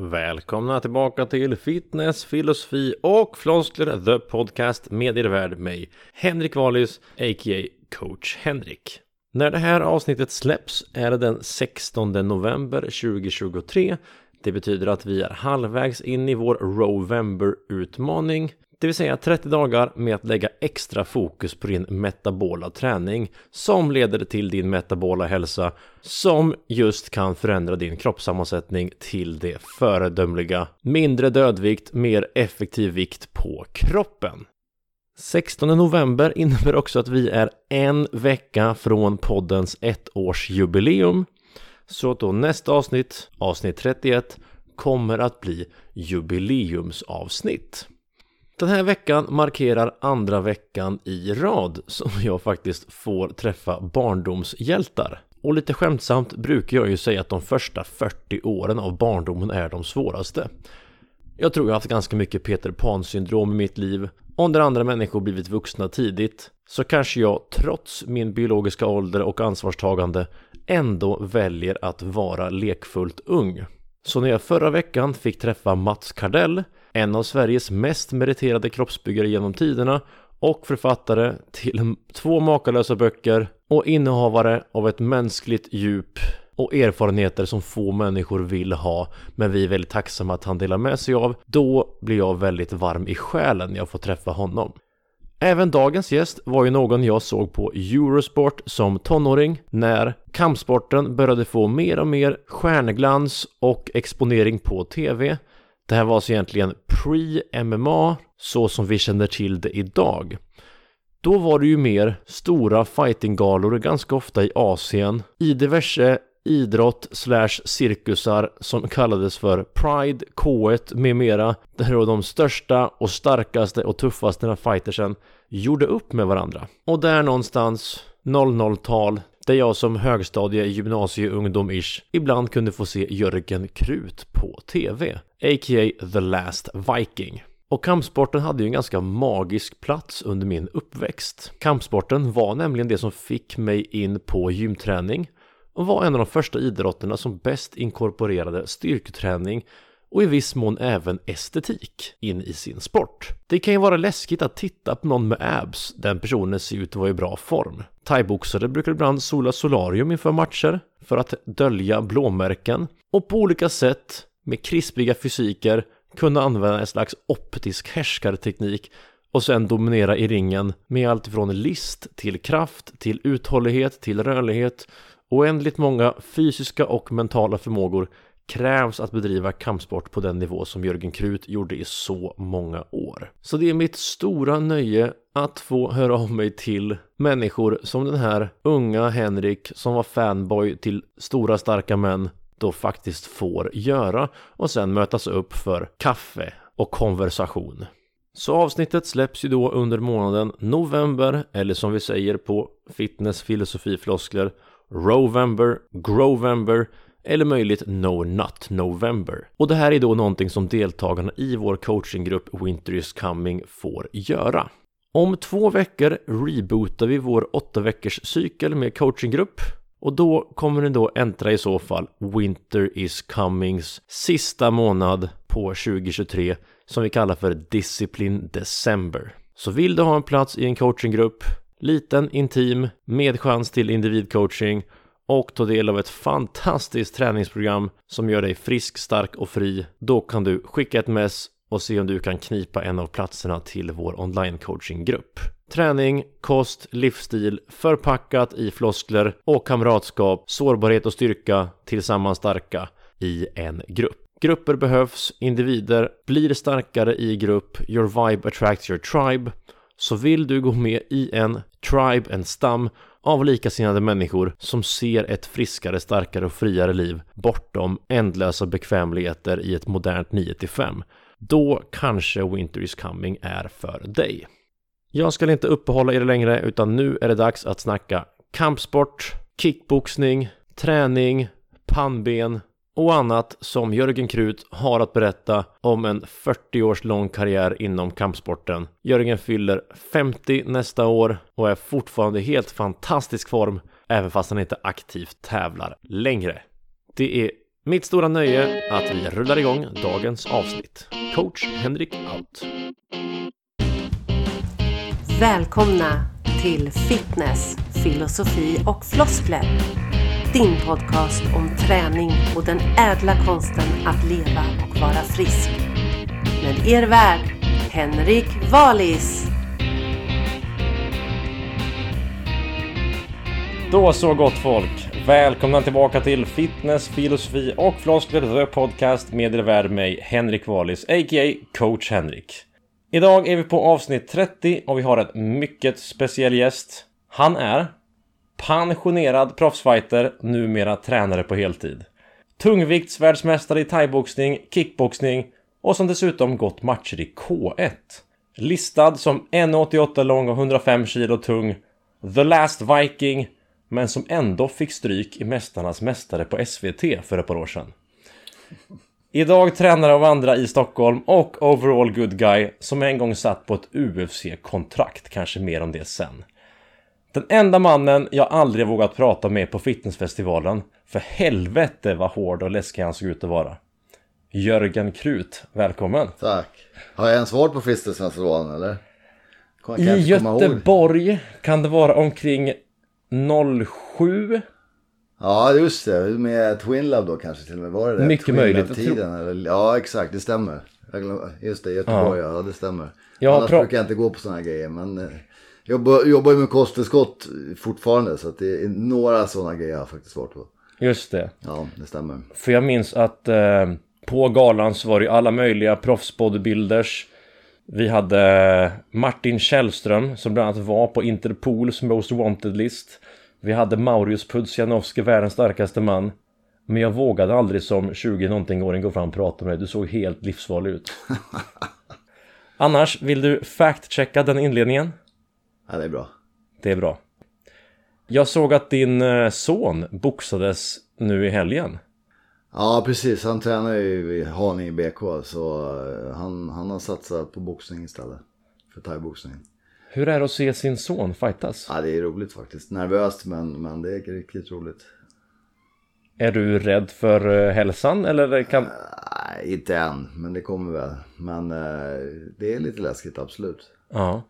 Välkomna tillbaka till Fitness, filosofi och floskler The Podcast med er värd mig, Henrik Wallis, a.k.a. Coach Henrik. När det här avsnittet släpps är det den 16 november 2023. Det betyder att vi är halvvägs in i vår Rovember-utmaning det vill säga 30 dagar med att lägga extra fokus på din metabola träning som leder till din metabola hälsa som just kan förändra din kroppssammansättning till det föredömliga mindre dödvikt, mer effektiv vikt på kroppen. 16 november innebär också att vi är en vecka från poddens ettårsjubileum. Så att då nästa avsnitt, avsnitt 31, kommer att bli jubileumsavsnitt. Den här veckan markerar andra veckan i rad som jag faktiskt får träffa barndomshjältar. Och lite skämtsamt brukar jag ju säga att de första 40 åren av barndomen är de svåraste. Jag tror jag har haft ganska mycket Peter Pan-syndrom i mitt liv. Om där andra människor blivit vuxna tidigt så kanske jag trots min biologiska ålder och ansvarstagande ändå väljer att vara lekfullt ung. Så när jag förra veckan fick träffa Mats Kardell en av Sveriges mest meriterade kroppsbyggare genom tiderna och författare till två makalösa böcker och innehavare av ett mänskligt djup och erfarenheter som få människor vill ha men vi är väldigt tacksamma att han delar med sig av. Då blir jag väldigt varm i själen när jag får träffa honom. Även dagens gäst var ju någon jag såg på Eurosport som tonåring när kampsporten började få mer och mer stjärnglans och exponering på TV det här var alltså egentligen pre-MMA så som vi känner till det idag. Då var det ju mer stora fightinggalor ganska ofta i Asien i diverse idrott slash cirkusar som kallades för Pride, K1 med mera där då de största och starkaste och tuffaste fightersen gjorde upp med varandra. Och där någonstans 00-tal där jag som högstadie gymnasieungdom-ish ibland kunde få se Jörgen Krut på TV, a.k.a. The Last Viking. Och kampsporten hade ju en ganska magisk plats under min uppväxt. Kampsporten var nämligen det som fick mig in på gymträning och var en av de första idrotterna som bäst inkorporerade styrketräning och i viss mån även estetik in i sin sport. Det kan ju vara läskigt att titta på någon med abs, den personen ser ut att vara i bra form. Thaiboxare brukar ibland sola solarium inför matcher för att dölja blåmärken och på olika sätt med krispiga fysiker kunna använda en slags optisk härskarteknik och sen dominera i ringen med allt från list till kraft till uthållighet till rörlighet oändligt många fysiska och mentala förmågor krävs att bedriva kampsport på den nivå som Jörgen Krut gjorde i så många år. Så det är mitt stora nöje att få höra av mig till människor som den här unga Henrik som var fanboy till stora starka män då faktiskt får göra och sen mötas upp för kaffe och konversation. Så avsnittet släpps ju då under månaden november eller som vi säger på fitness filosofi floskler Rovember, Grovember eller möjligt No Nut November. Och det här är då någonting som deltagarna i vår coachinggrupp Winter is coming får göra. Om två veckor rebootar vi vår åtta veckors cykel med coachinggrupp och då kommer den då äntra i så fall Winter is comings sista månad på 2023 som vi kallar för Discipline December. Så vill du ha en plats i en coachinggrupp, liten, intim, med chans till individcoaching och ta del av ett fantastiskt träningsprogram som gör dig frisk, stark och fri. Då kan du skicka ett mess och se om du kan knipa en av platserna till vår online coachinggrupp. Träning, kost, livsstil förpackat i floskler och kamratskap, sårbarhet och styrka tillsammans starka i en grupp. Grupper behövs, individer blir starkare i grupp, your vibe attracts your tribe. Så vill du gå med i en tribe, en stam av likasinnade människor som ser ett friskare, starkare och friare liv bortom ändlösa bekvämligheter i ett modernt 9-5 då kanske Winter is coming är för dig. Jag ska inte uppehålla er längre utan nu är det dags att snacka kampsport, kickboxning, träning, pannben och annat som Jörgen Krut har att berätta om en 40 års lång karriär inom kampsporten. Jörgen fyller 50 nästa år och är fortfarande i helt fantastisk form även fast han inte aktivt tävlar längre. Det är Mitt stora nöje att vi rullar igång dagens avsnitt. Coach Henrik out. Välkomna till Fitness, filosofi och floskler. Din podcast om träning och den ädla konsten att leva och vara frisk. Med er värd, Henrik Valis. Då så gott folk! Välkomna tillbaka till Fitness, filosofi och floskler The Podcast med er värd mig Henrik Wallis, a.k.a. Coach Henrik. Idag är vi på avsnitt 30 och vi har en mycket speciell gäst. Han är pensionerad proffsfighter, numera tränare på heltid. Tungviktsvärldsmästare i thaiboxning, kickboxning och som dessutom gått matcher i K1. Listad som 1,88 lång och 105 kilo tung. The Last Viking men som ändå fick stryk i Mästarnas Mästare på SVT för ett par år sedan. Idag tränare av andra i Stockholm och overall good guy som en gång satt på ett UFC-kontrakt, kanske mer om det sen. Den enda mannen jag aldrig vågat prata med på fitnessfestivalen, för helvete vad hård och läskig han såg ut att vara. Jörgen Krut, välkommen! Tack! Har jag ens varit på fitnessfestivalen eller? I Göteborg kan det vara omkring 07 Ja just det, med Twin Love då kanske till och med var det? Mycket Twin möjligt. Tiden, eller? Ja exakt, det stämmer. Just det, Göteborg, ja, ja det stämmer. Jag Annars pra- brukar jag inte gå på sådana grejer men eh, jag jobbar, ju med kosttillskott fortfarande så att det är några sådana grejer jag har faktiskt varit på. Just det. Ja, det stämmer. För jag minns att eh, på galan så var det ju alla möjliga proffsbodybuilders. Vi hade Martin Källström som bland annat var på Interpols Most Wanted-list. Vi hade Maurius Pudzianowski, världens starkaste man. Men jag vågade aldrig som 20-någonting-åring gå fram och prata med dig. Du såg helt livsfarlig ut. Annars, vill du fact-checka den inledningen? Ja, det är bra. Det är bra. Jag såg att din eh, son boxades nu i helgen. Ja precis, han tränar ju i Haninge BK så eh, han, han har satsat på boxning istället. För thaiboxning. Hur är det att se sin son fightas? Ja det är roligt faktiskt. Nervöst men, men det är riktigt roligt. Är du rädd för eh, hälsan eller kan... Nej, inte än, men det kommer väl. Men det är lite läskigt, absolut. Ja.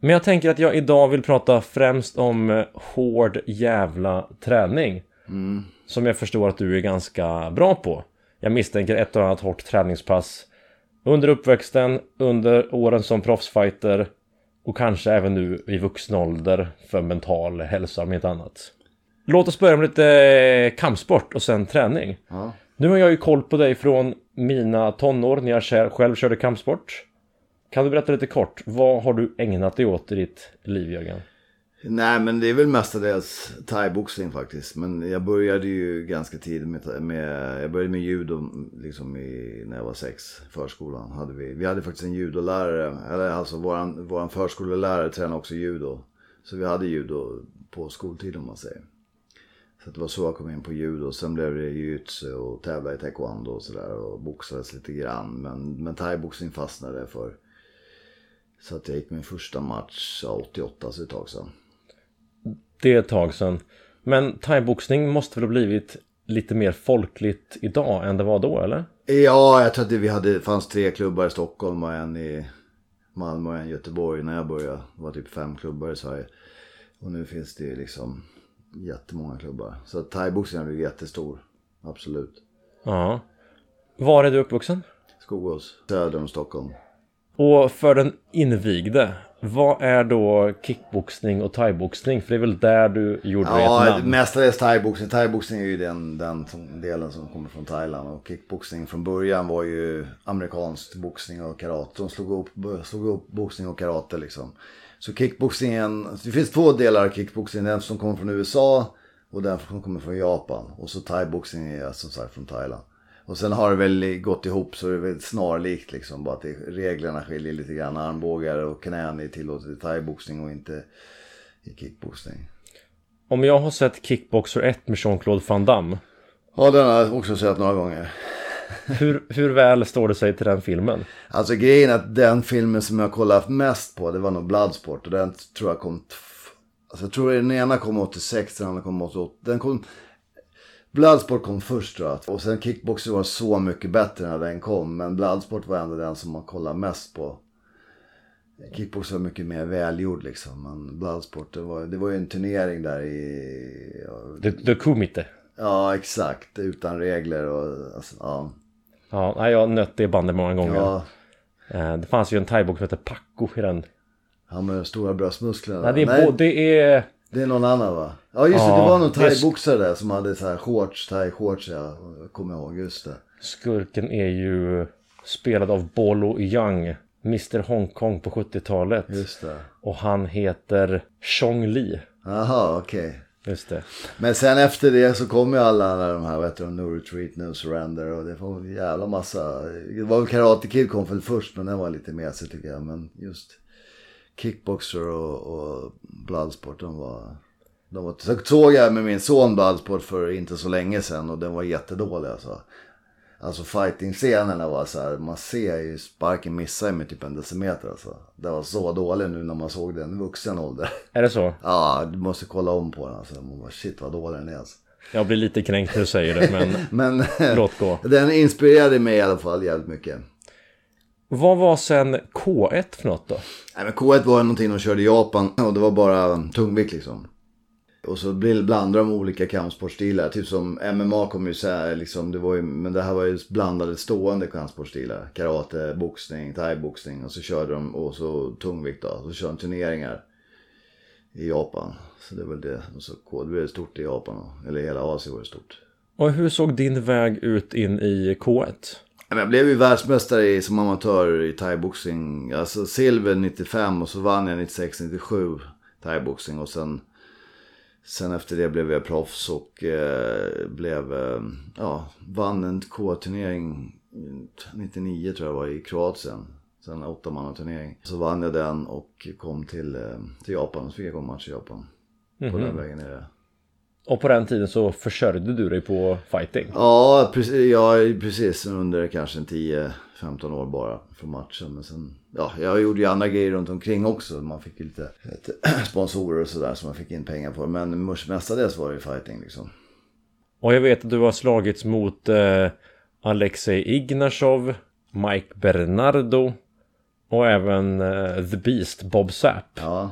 Men jag tänker att jag idag vill prata främst om eh, hård jävla träning. Som jag förstår att du är ganska bra på. Jag misstänker ett och annat hårt träningspass. Under uppväxten, under åren som proffsfighter och kanske även nu i vuxen ålder för mental hälsa om inte annat. Låt oss börja med lite eh, kampsport och sen träning. Ja. Nu har jag ju koll på dig från mina tonår när jag själv körde kampsport. Kan du berätta lite kort, vad har du ägnat dig åt i ditt liv Jörgen? Nej, men det är väl mestadels thaiboxning faktiskt. Men jag började ju ganska tidigt med, med jag började med judo liksom i, när jag var sex, förskolan. Hade vi. vi hade faktiskt en judolärare, eller alltså våran, våran förskolelärare tränade också judo. Så vi hade judo på skoltid om man säger. Så det var så jag kom in på judo. Sen blev det jujutsu och tävla i taekwondo och sådär. Och boxades lite grann. Men, men thaiboxning fastnade jag för. Så att jag gick min första match ja, 88, så ett tag sedan. Det är ett tag sedan. Men thaiboxning måste väl ha blivit lite mer folkligt idag än det var då eller? Ja, jag tror att det, vi hade, fanns tre klubbar i Stockholm och en i Malmö och en i Göteborg när jag började. Det var typ fem klubbar i Sverige. Och nu finns det liksom jättemånga klubbar. Så thaiboxning har blivit jättestor. Absolut. Ja. Var är du uppvuxen? Skogås, söder om Stockholm. Och för den invigde, vad är då kickboxning och thaiboxning? För det är väl där du gjorde dig ett Ja, namn? mestadels thaiboxning. Thaiboxning är ju den, den delen som kommer från Thailand. Och kickboxning från början var ju amerikansk boxning och karate. De slog upp, slog upp boxning och karate liksom. Så kickboxningen, det finns två delar av kickboxning. Den som kommer från USA och den som kommer från Japan. Och så thaiboxning är som sagt från Thailand. Och sen har det väl gått ihop så det är väl snarlikt liksom. Bara att det, reglerna skiljer lite grann. Armbågar och knän är tillåtet i thaiboxning och inte i kickboxning. Om jag har sett Kickboxer 1 med Jean-Claude Van Damme, Ja, den har jag också sett några gånger. hur, hur väl står det sig till den filmen? Alltså grejen är att den filmen som jag kollat mest på, det var nog Bloodsport. Och den tror jag kom... Alltså jag tror den ena kom 86, den andra kom 88. Den kom... Bloodsport kom först tror jag. Och sen kickboxer var så mycket bättre när den kom. Men Bloodsport var ändå den som man kollade mest på. Kickbox var mycket mer välgjord liksom. Men Bloodsport, det var, det var ju en turnering där i... Ja, The, Kumite. ja exakt. Utan regler och alltså, ja. Ja, nej, jag har nött det bandet många gånger. ja. Eh, Det fanns ju en thaibox som hette Paco i den. Han med de stora bröstmusklerna. Nej, det är, bo- det är... det är någon annan va? Ja just det, Ja, det var någon thaiboxare där som hade så här shorts, thai-shorts ja. Jag kommer ihåg, just det. Skurken är ju spelad av Bolo Young. Mr Hongkong på 70-talet. Just det. Och han heter Chong Li. Jaha, okej. Just det. Men sen efter det så kom ju alla de här, vet du, No Retreat, No Surrender och det var en jävla massa. Det var väl Karate Kid kom väl först men den var lite mesig tycker jag. Men just Kickboxer och, och Bloodsport, de var... De var så såg jag med min son Bloodsport för inte så länge sedan och den var jättedålig alltså. Alltså fighting-scenerna var så här, man ser ju sparken missa med typ en decimeter alltså. Det var så dålig nu när man såg den i vuxen ålder. Är det så? Ja, du måste kolla om på den alltså. Man bara, shit vad dålig den är alltså. Jag blir lite kränkt när du säger det, men Men låt gå. den inspirerade mig i alla fall jävligt mycket. Vad var sen K1 för något då? Nej, men K1 var någonting de körde i Japan och det var bara tungvikt liksom. Och så blandade de olika kampsportstilar. Typ som MMA kom ju så här, liksom, det var ju, men det här var ju blandade stående kampsportstilar. Karate, boxning, thaiboxning och så körde de, och så tungvikt då. Så körde de turneringar i Japan. Så det är väl det. Och så K, det är stort i Japan, eller hela Asien var det stort. Och hur såg din väg ut in i K1? Jag blev ju världsmästare i, som amatör i thaiboxning. Alltså silver 95 och så vann jag 96-97 thaiboxning. Och sen, sen efter det blev jag proffs och eh, blev, eh, ja, vann en K-turnering 99 tror jag var i Kroatien. Sen en åttamannaturnering. Så vann jag den och kom till, eh, till Japan. Så fick jag gå en match i Japan. På den vägen är det. Och på den tiden så försörjde du dig på fighting. Ja, precis, ja, precis. Under kanske en 10-15 år bara från matchen. Men sen, ja, jag gjorde ju andra grejer runt omkring också. Man fick ju lite lite sponsorer och sådär som man fick in pengar på. Men mestadels var det ju fighting liksom. Och jag vet att du har slagits mot eh, Alexej Ignashov, Mike Bernardo och även eh, The Beast, Bob Sapp. Ja.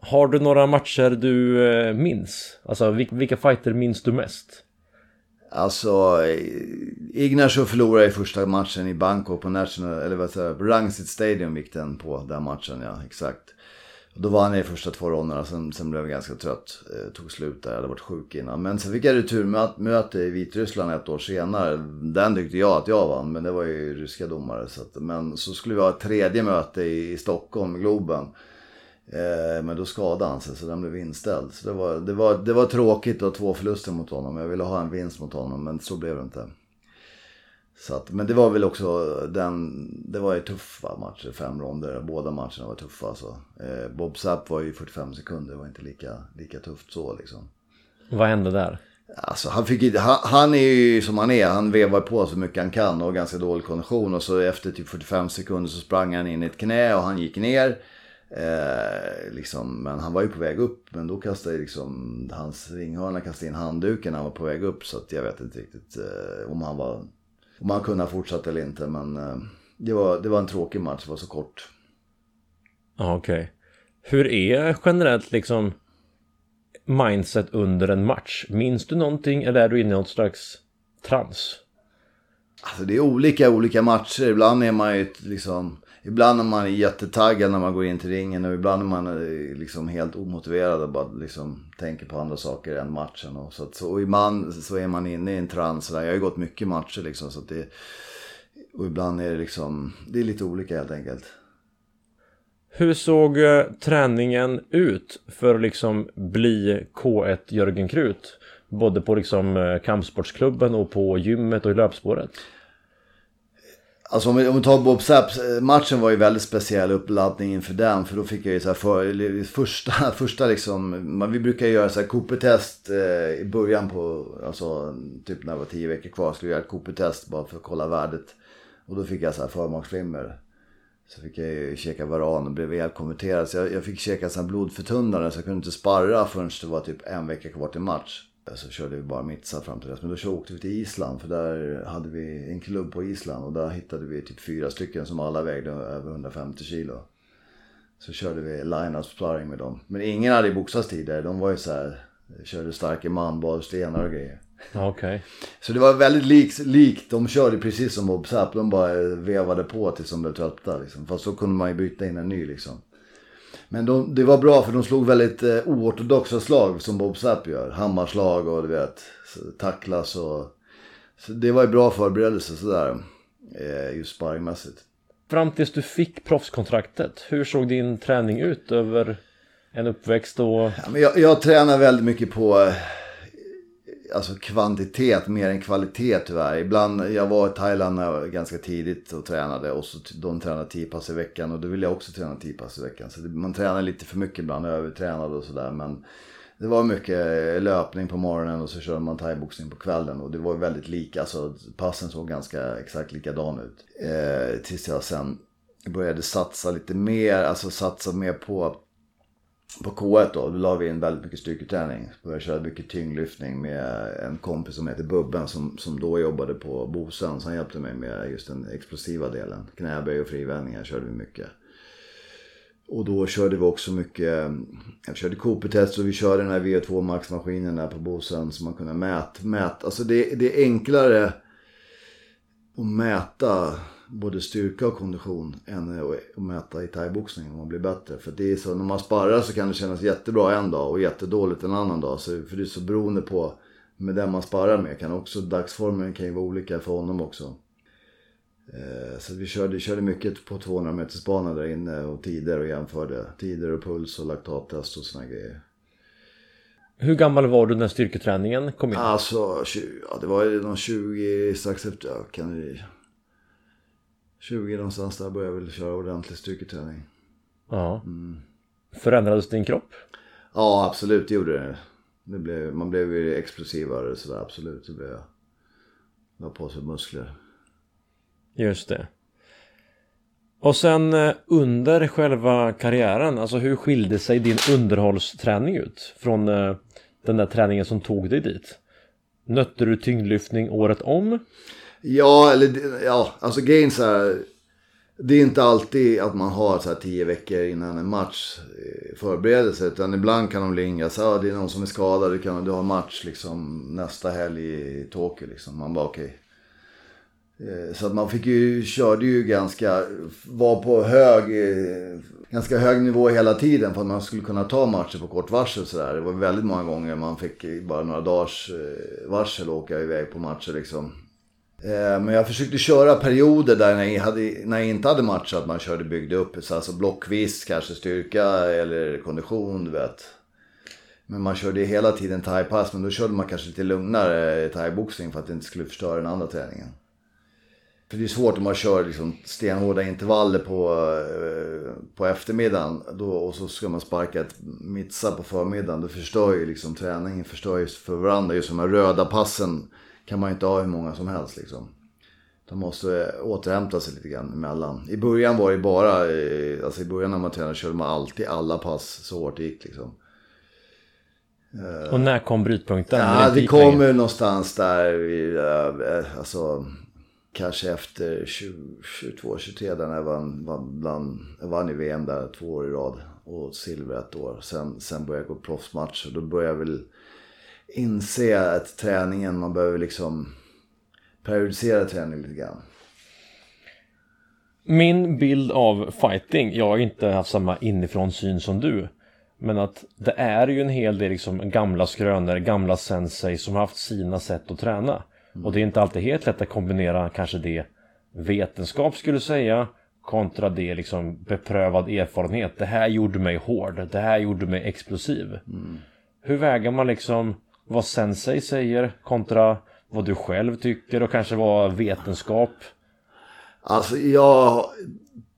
Har du några matcher du eh, minns? Alltså vilka fighter minns du mest? Alltså, eh, Ignacio förlorade i första matchen i Bangkok på National, eller vad säger Rangsit Stadium gick den på, den matchen ja, exakt. Då vann jag i första två ronderna, sen, sen blev jag ganska trött. Eh, tog slut där, jag hade varit sjuk innan. Men sen fick jag returmöte i Vitryssland ett år senare. Den tyckte jag att jag vann, men det var ju ryska domare. Så att, men så skulle vi ha ett tredje möte i, i Stockholm, Globen. Eh, men då skadade han sig så den blev inställd. Så det var, det, var, det var tråkigt att ha två förluster mot honom. Jag ville ha en vinst mot honom men så blev det inte. Så att, men det var väl också den, det var ju tuffa matcher, fem ronder. Båda matcherna var tuffa alltså. Eh, Bob Sapp var ju 45 sekunder, det var inte lika, lika tufft så liksom. Vad hände där? Alltså han, fick, han är ju som han är. Han vevar på så mycket han kan och har ganska dålig kondition. Och så efter typ 45 sekunder så sprang han in i ett knä och han gick ner. Eh, liksom, men han var ju på väg upp. Men då kastade liksom hans ringhörna kastade in handduken när han var på väg upp. Så jag vet inte riktigt eh, om han var om han kunde ha fortsatt eller inte. Men eh, det, var, det var en tråkig match, det var så kort. Ja, okej. Hur är generellt liksom mindset under en match? Minns du någonting eller är du inne i något slags trans? Alltså det är olika olika matcher. Ibland är man ju liksom... Ibland är man jättetaggad när man går in till ringen och ibland är man eh, liksom helt omotiverad och bara liksom tänker på andra saker än matchen. Och, så att, så, och ibland så är man inne i en trans. där. Jag har ju gått mycket matcher liksom så att det... Och ibland är det liksom... Det är lite olika helt enkelt. Hur såg eh, träningen ut för att liksom bli K1 Jörgen Krut? Både på liksom eh, kampsportsklubben och på gymmet och i löpspåret. Alltså om vi, om vi tar Bob Sapps, eh, matchen var ju väldigt speciell uppladdning inför den. För då fick jag ju så här för, eh, första, första liksom, man, vi brukar göra så här Cooper-test eh, i början på, alltså typ när det var tio veckor kvar skulle jag göra ett Cooper-test bara för att kolla värdet. Och då fick jag så här förmaksflimmer. Så fick jag ju käka varan och blev helt konverterad. Så jag, jag fick käka så här blodförtunnande så jag kunde inte sparra förrän det var typ en vecka kvar till match. Så körde vi bara mittsat fram till dess. Men då åkte vi till Island för där hade vi en klubb på Island och där hittade vi typ fyra stycken som alla vägde över 150 kilo. Så körde vi line-up sparring med dem. Men ingen hade boxats tidigare. De var ju så här, körde starka man, bar stenar och grejer. Okej. Okay. Så det var väldigt likt. Lik. De körde precis som Bob Sapp. De bara vevade på tills de blev trötta. Liksom. Fast så kunde man ju byta in en ny liksom. Men de, det var bra för de slog väldigt eh, oortodoxa slag som Bob Sapp gör. Hammarslag och du vet, tacklas och... Så det var ju bra förberedelse sådär. Eh, just sparringmässigt. Fram tills du fick proffskontraktet, hur såg din träning ut över en uppväxt och... Ja, men jag, jag tränar väldigt mycket på eh, alltså kvantitet mer än kvalitet tyvärr. Ibland, jag var i Thailand ganska tidigt och tränade och så de tränade 10 pass i veckan och då ville jag också träna 10 pass i veckan. Så det, man tränar lite för mycket ibland, övertränade och sådär. Men det var mycket löpning på morgonen och så körde man thaiboxning på kvällen och det var väldigt lika. Alltså passen såg ganska exakt likadan ut. Eh, tills jag sen började satsa lite mer, alltså satsa mer på på K1 då, då la vi in väldigt mycket styrketräning. Började köra mycket tyngdlyftning med en kompis som heter Bubben som, som då jobbade på Bosön. Så han hjälpte mig med just den explosiva delen. Knäböj och frivändningar körde vi mycket. Och då körde vi också mycket, jag körde Cooper-test och vi körde den här VO2 Max-maskinen där på Bosön som man kunde mäta. Mät. Alltså det, det är enklare att mäta både styrka och kondition än att mäta i thaiboxning om man blir bättre. För det är så, när man sparrar så kan det kännas jättebra en dag och jättedåligt en annan dag. Så, för det är så beroende på med den man sparrar med. Kan också, dagsformen kan ju vara olika för honom också. Eh, så vi körde, körde mycket på 200 meters bana där inne och tider och jämförde. Tider och puls och laktattest och såna grejer. Hur gammal var du när styrketräningen kom in? Alltså, ja, det var någon 20, strax efter, ja, kan det 20 någonstans där började jag väl köra ordentlig styrketräning. Ja. Mm. Förändrades din kropp? Ja, absolut det gjorde det. det blev, man blev ju explosivare sådär, absolut. Det blev jag. La på sig muskler. Just det. Och sen eh, under själva karriären, alltså hur skilde sig din underhållsträning ut från eh, den där träningen som tog dig dit? Nötte du tyngdlyftning året om? Ja, eller ja, alltså grejen så här, Det är inte alltid att man har så här tio veckor innan en match eh, förberedelse. Utan ibland kan de ringa så här, ah, det är någon som är skadad, du, kan, du har match liksom nästa helg i Tokyo liksom. Man bara okej. Okay. Så att man fick ju, körde ju ganska, var på hög, eh, ganska hög nivå hela tiden för att man skulle kunna ta matcher på kort varsel sådär. Det var väldigt många gånger man fick bara några dagars varsel åka iväg på matcher liksom. Eh, men jag försökte köra perioder där när jag, hade, när jag inte hade matchat. Man körde byggde upp så alltså blockvis kanske styrka eller kondition du vet. Men man körde hela tiden thaipass men då körde man kanske lite lugnare thaiboxning för att det inte skulle förstöra den andra träningen. För det är svårt om man kör liksom stenhårda intervaller på, eh, på eftermiddagen då, och så ska man sparka ett mitsa på förmiddagen. Då förstör ju liksom träningen förstör ju för varandra. Just de här röda passen kan man ju inte ha hur många som helst liksom. De måste återhämta sig lite grann emellan. I början var det bara, alltså i början när man tränade körde man alltid alla pass så hårt det gick liksom. Och när kom brytpunkten? Ja, det kommer någonstans där, eh, alltså kanske efter 22-23 där jag vann, vann, vann, jag vann i VM där två år i rad. Och silver ett år. Sen, sen började jag gå proffsmatch och då började jag väl inse att träningen, man behöver liksom periodisera träningen lite grann. Min bild av fighting, jag har inte haft samma inifrån syn som du. Men att det är ju en hel del liksom gamla skrönor, gamla sensei som har haft sina sätt att träna. Mm. Och det är inte alltid helt lätt att kombinera kanske det vetenskap skulle säga kontra det liksom beprövad erfarenhet. Det här gjorde mig hård, det här gjorde mig explosiv. Mm. Hur väger man liksom vad sensei säger kontra vad du själv tycker och kanske vad vetenskap? Alltså jag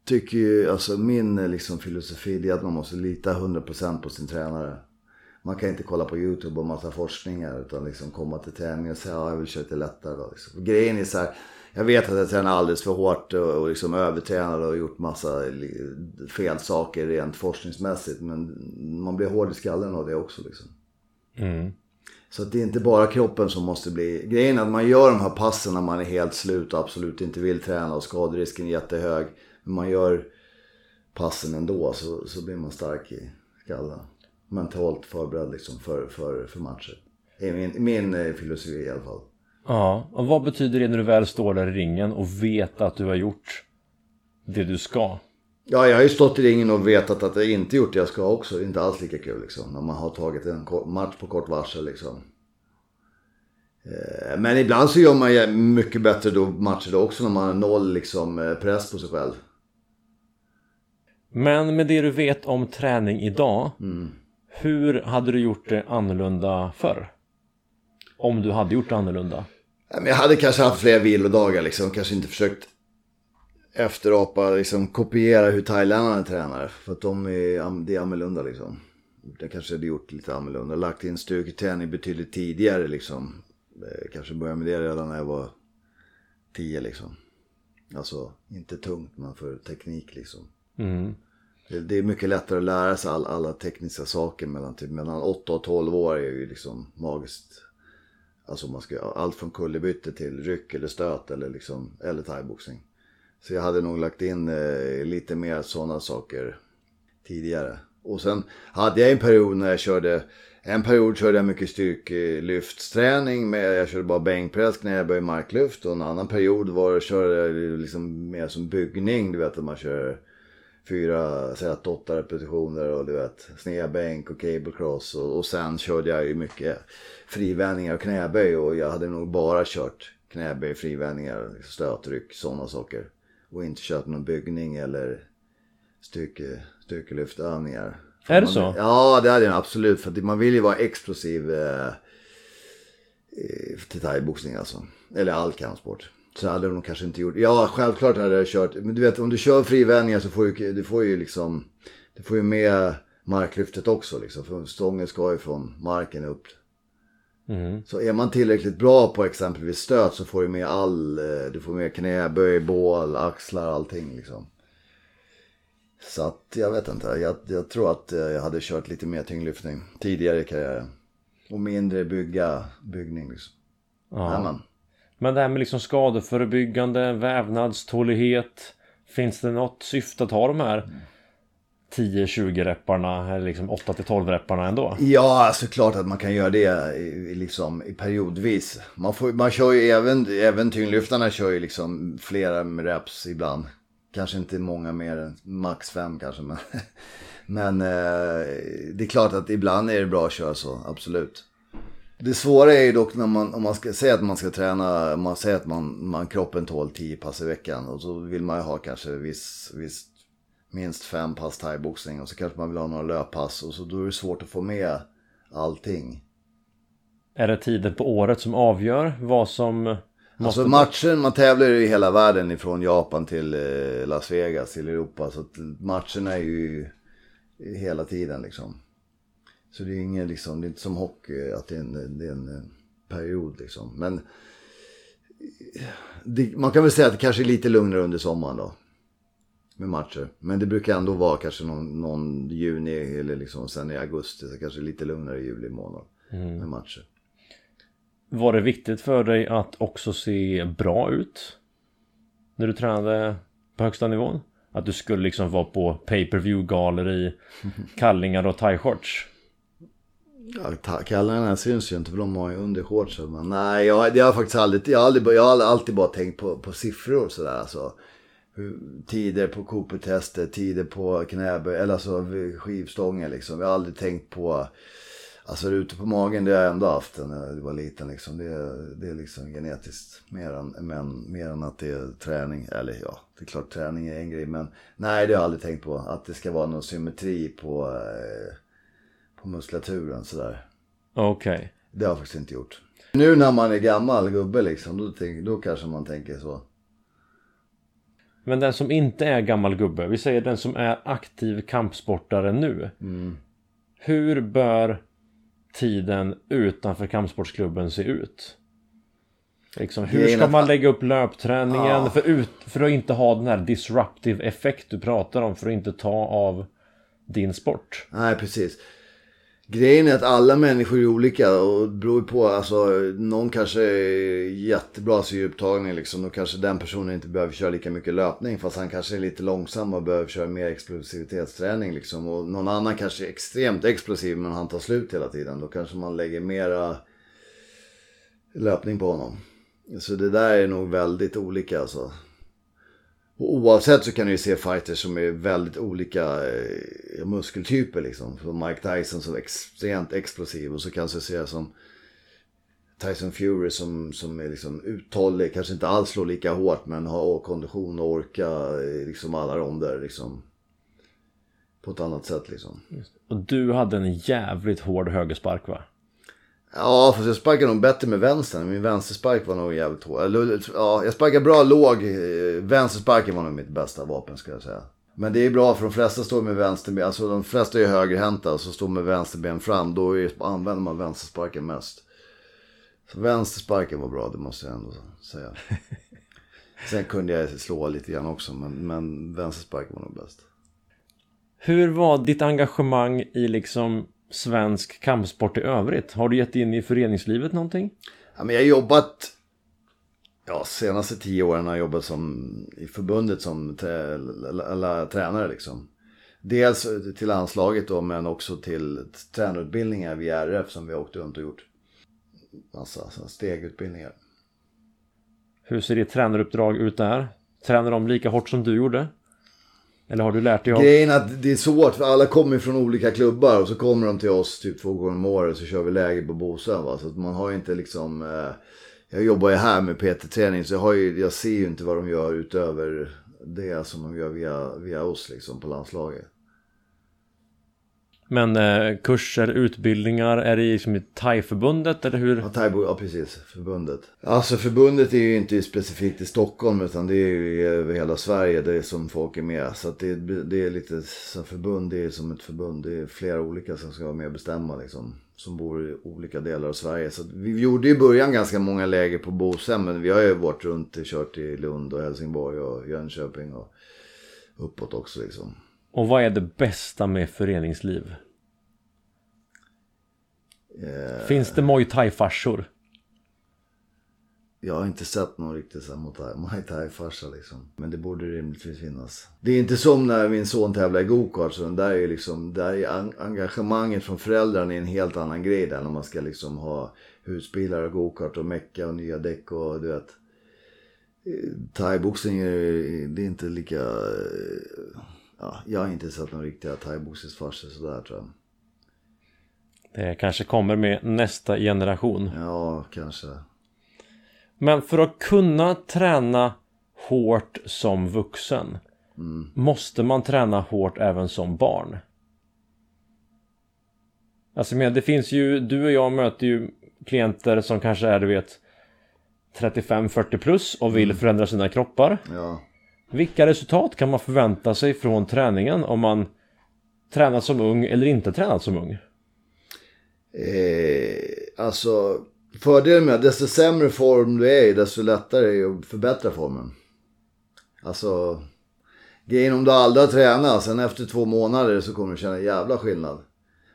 tycker ju, alltså min liksom filosofi är att man måste lita 100% på sin tränare. Man kan inte kolla på YouTube och massa forskningar utan liksom komma till träningen och säga ja, jag vill köra lite lättare då. Liksom. Grejen är så här, jag vet att jag tränar alldeles för hårt och, och liksom övertränat och gjort massa fel saker rent forskningsmässigt. Men man blir hård i skallen av det också liksom. Mm. Så att det är inte bara kroppen som måste bli... Grejen är att man gör de här passen när man är helt slut och absolut inte vill träna och skaderisken är jättehög. Men man gör passen ändå så, så blir man stark i skallen. Mentalt förberedd liksom för, för, för matcher. Det är min, min eh, filosofi i alla fall. Ja, och vad betyder det när du väl står där i ringen och vet att du har gjort det du ska? Ja, jag har ju stått i ringen och vetat att jag inte gjort det jag ska också. Det är inte alls lika kul liksom. När man har tagit en match på kort varsel liksom. Eh, men ibland så gör man ju mycket bättre då matcher då också när man har noll liksom eh, press på sig själv. Men med det du vet om träning idag. Mm. Hur hade du gjort det annorlunda förr? Om du hade gjort det annorlunda? Jag hade kanske haft fler vilodagar liksom. Kanske inte försökt efterapa, liksom kopiera hur thailändarna tränar. För att de är, det är annorlunda liksom. Det kanske hade gjort lite annorlunda. Lagt in styrketräning betydligt tidigare liksom. Eh, kanske började med det redan när jag var tio liksom. Alltså inte tungt men för teknik liksom. Mm. Det, det, är mycket lättare att lära sig all, alla tekniska saker mellan, typ, mellan 8 och 12 år är ju liksom magiskt. Alltså man ska allt från kullerbytte till ryck eller stöt eller liksom, eller thaiboxning. Så jag hade nog lagt in eh, lite mer sådana saker tidigare. Och sen hade jag en period när jag körde, en period körde jag mycket styrkelyftsträning. Med, jag körde bara bänkpress när jag började marklyft. Och en annan period var jag körde liksom mer som byggning. Du vet att man kör fyra, säg att åtta repetitioner och du vet snedbänk och cable cross. Och, och sen körde jag ju mycket frivändningar och knäböj. Och jag hade nog bara kört knäböj, frivändningar, liksom stötryck, sådana saker och inte kört någon byggning eller styrke, styrkelyftövningar. Är det så? Ja, det hade jag absolut. För man vill ju vara explosiv eh, till thaiboxning alltså. Eller all kampsport. Så hade de kanske inte gjort. Ja, självklart hade jag kört. Men du vet, om du kör frivändningar så får du, du får ju liksom. Du får ju med marklyftet också liksom. För stången ska ju från marken upp Mm. Så är man tillräckligt bra på exempelvis stöt så får du med all, eh, du får med knäböj, bål, axlar, allting liksom. Så att jag vet inte, jag, jag tror att eh, jag hade kört lite mer tyngdlyftning tidigare i karriären. Och mindre bygga, byggning liksom. Ja. Men det här med liksom skadeförebyggande, vävnadstålighet. Finns det något syfte att ha de här mm. 10-20 repparna eller liksom 8-12 repparna ändå? Ja, alltså att man kan göra det i, liksom, i periodvis. Man, får, man kör ju även, även tyngdlyftarna kör ju liksom flera reps ibland. Kanske inte många mer än max fem kanske. Men, men eh, det är klart att ibland är det bra att köra så, absolut. Det svåra är ju dock när man, om man ska säga att man ska träna, man säger att man, man kroppen tål 10 pass i veckan. Och så vill man ju ha kanske viss, viss minst fem pass thaiboxning och så kanske man vill ha några löppass och så då är det svårt att få med allting. Är det tiden på året som avgör vad som Alltså matchen, man tävlar ju i hela världen ifrån Japan till eh, Las Vegas till Europa. Så att matcherna är ju hela tiden liksom. Så det är inget liksom, det är inte som hockey att det är en, det är en eh, period liksom. Men eh, det, man kan väl säga att det kanske är lite lugnare under sommaren då med matcher. Men det brukar ändå vara kanske någon, någon juni eller liksom sen i augusti. Så kanske lite lugnare i juli månad mm. med matcher. Var det viktigt för dig att också se bra ut? När du tränade på högsta nivån? Att du skulle liksom vara på pay-per-view galor i kallingar och thai-shorts? Ja, kallingarna syns ju inte för de har ju undershortsen. Men nej, jag, jag har faktiskt aldrig, jag har, aldrig, jag har alltid bara tänkt på, på siffror sådär. Alltså tider på Cooper-tester, tider på knäböj, eller alltså skivstångar liksom. Jag har aldrig tänkt på, alltså ute på magen det har jag ändå haft när jag var liten liksom. Det, det är liksom genetiskt mer än, men, mer än att det är träning. Eller ja, det är klart träning är en grej men nej det har jag aldrig tänkt på. Att det ska vara någon symmetri på, eh, på muskulaturen sådär. Okej. Okay. Det har jag faktiskt inte gjort. Nu när man är gammal gubbe liksom, då, tänk, då kanske man tänker så. Men den som inte är gammal gubbe, vi säger den som är aktiv kampsportare nu. Mm. Hur bör tiden utanför kampsportsklubben se ut? Liksom, hur ska man lägga upp löpträningen ja. för, ut, för att inte ha den här disruptive effekt du pratar om för att inte ta av din sport? Nej, precis. Grejen är att alla människor är olika och det beror på, alltså någon kanske är jättebra syreupptagning liksom. Då kanske den personen inte behöver köra lika mycket löpning fast han kanske är lite långsam och behöver köra mer explosivitetsträning liksom. Och någon annan kanske är extremt explosiv men han tar slut hela tiden. Då kanske man lägger mera löpning på honom. Så det där är nog väldigt olika alltså. Och oavsett så kan du ju se fighters som är väldigt olika eh, muskeltyper liksom. Som Mike Tyson som är extremt explosiv och så kanske jag se som Tyson Fury som, som är liksom uthållig, kanske inte alls slår lika hårt men har kondition och orka eh, liksom alla ronder liksom. På ett annat sätt liksom. Och du hade en jävligt hård högerspark va? Ja, fast jag sparkade nog bättre med vänstern. Min vänsterspark var nog jävligt hård. Ja, jag sparkade bra låg. Vänstersparken var nog mitt bästa vapen skulle jag säga. Men det är bra för de flesta står med vänsterben. Alltså de flesta är högerhänta och så står med vänsterben fram. Då är, använder man vänstersparken mest. Så vänstersparken var bra, det måste jag ändå säga. Sen kunde jag slå lite grann också, men, men vänstersparken var nog bäst. Hur var ditt engagemang i liksom svensk kampsport i övrigt? Har du gett in i föreningslivet någonting? Ja, men jag har jobbat, ja senaste tio åren har jag jobbat som, i förbundet som eller, tränare liksom. Dels till landslaget då men också till tränarutbildningar via RF som vi har åkt runt och gjort. Massa stegutbildningar. Hur ser ditt tränaruppdrag ut där? Tränar de lika hårt som du gjorde? Eller har du lärt dig av? Grejen är att det är svårt för alla kommer från olika klubbar och så kommer de till oss typ två gånger om året så kör vi läger på Bosön va. Så att man har ju inte liksom... Eh, jag jobbar ju här med PT-träning så jag, har ju, jag ser ju inte vad de gör utöver det som de gör via, via oss liksom på landslaget. Men eh, kurser, utbildningar, är det liksom i TAI-förbundet eller hur? Ja, thai, ja, precis. Förbundet. Alltså förbundet är ju inte specifikt i Stockholm utan det är ju över hela Sverige det är som folk är med. Så att det, det är lite som förbund, det är som ett förbund. Det är flera olika som ska vara med och bestämma liksom. Som bor i olika delar av Sverige. Så vi gjorde i början ganska många läger på Bosön men vi har ju varit runt och kört i Lund och Helsingborg och Jönköping och uppåt också liksom. Och vad är det bästa med föreningsliv? Eh, Finns det Muay Thai-farsor? Jag har inte sett någon riktigt sån Muay Thai-farsa liksom. Men det borde rimligtvis finnas. Det är inte som när min son tävlar i gokart. Så där är liksom, där är engagemanget från föräldrarna en helt annan grej där. När man ska liksom ha husbilar och gokart och mecka och nya däck och du vet. Thaiboxning är, det är inte lika... Ja, jag har inte sett någon riktiga thaiboxningsfarsor sådär tror jag. Det kanske kommer med nästa generation. Ja, kanske. Men för att kunna träna hårt som vuxen mm. måste man träna hårt även som barn. Alltså men det finns ju, du och jag möter ju klienter som kanske är du vet 35-40 plus och vill mm. förändra sina kroppar. Ja. Vilka resultat kan man förvänta sig från träningen om man tränat som ung eller inte tränat som ung? Eh, alltså fördelen med att desto sämre form du är i desto lättare är det att förbättra formen. Alltså grejen om du aldrig har tränat, sen efter två månader så kommer du känna jävla skillnad.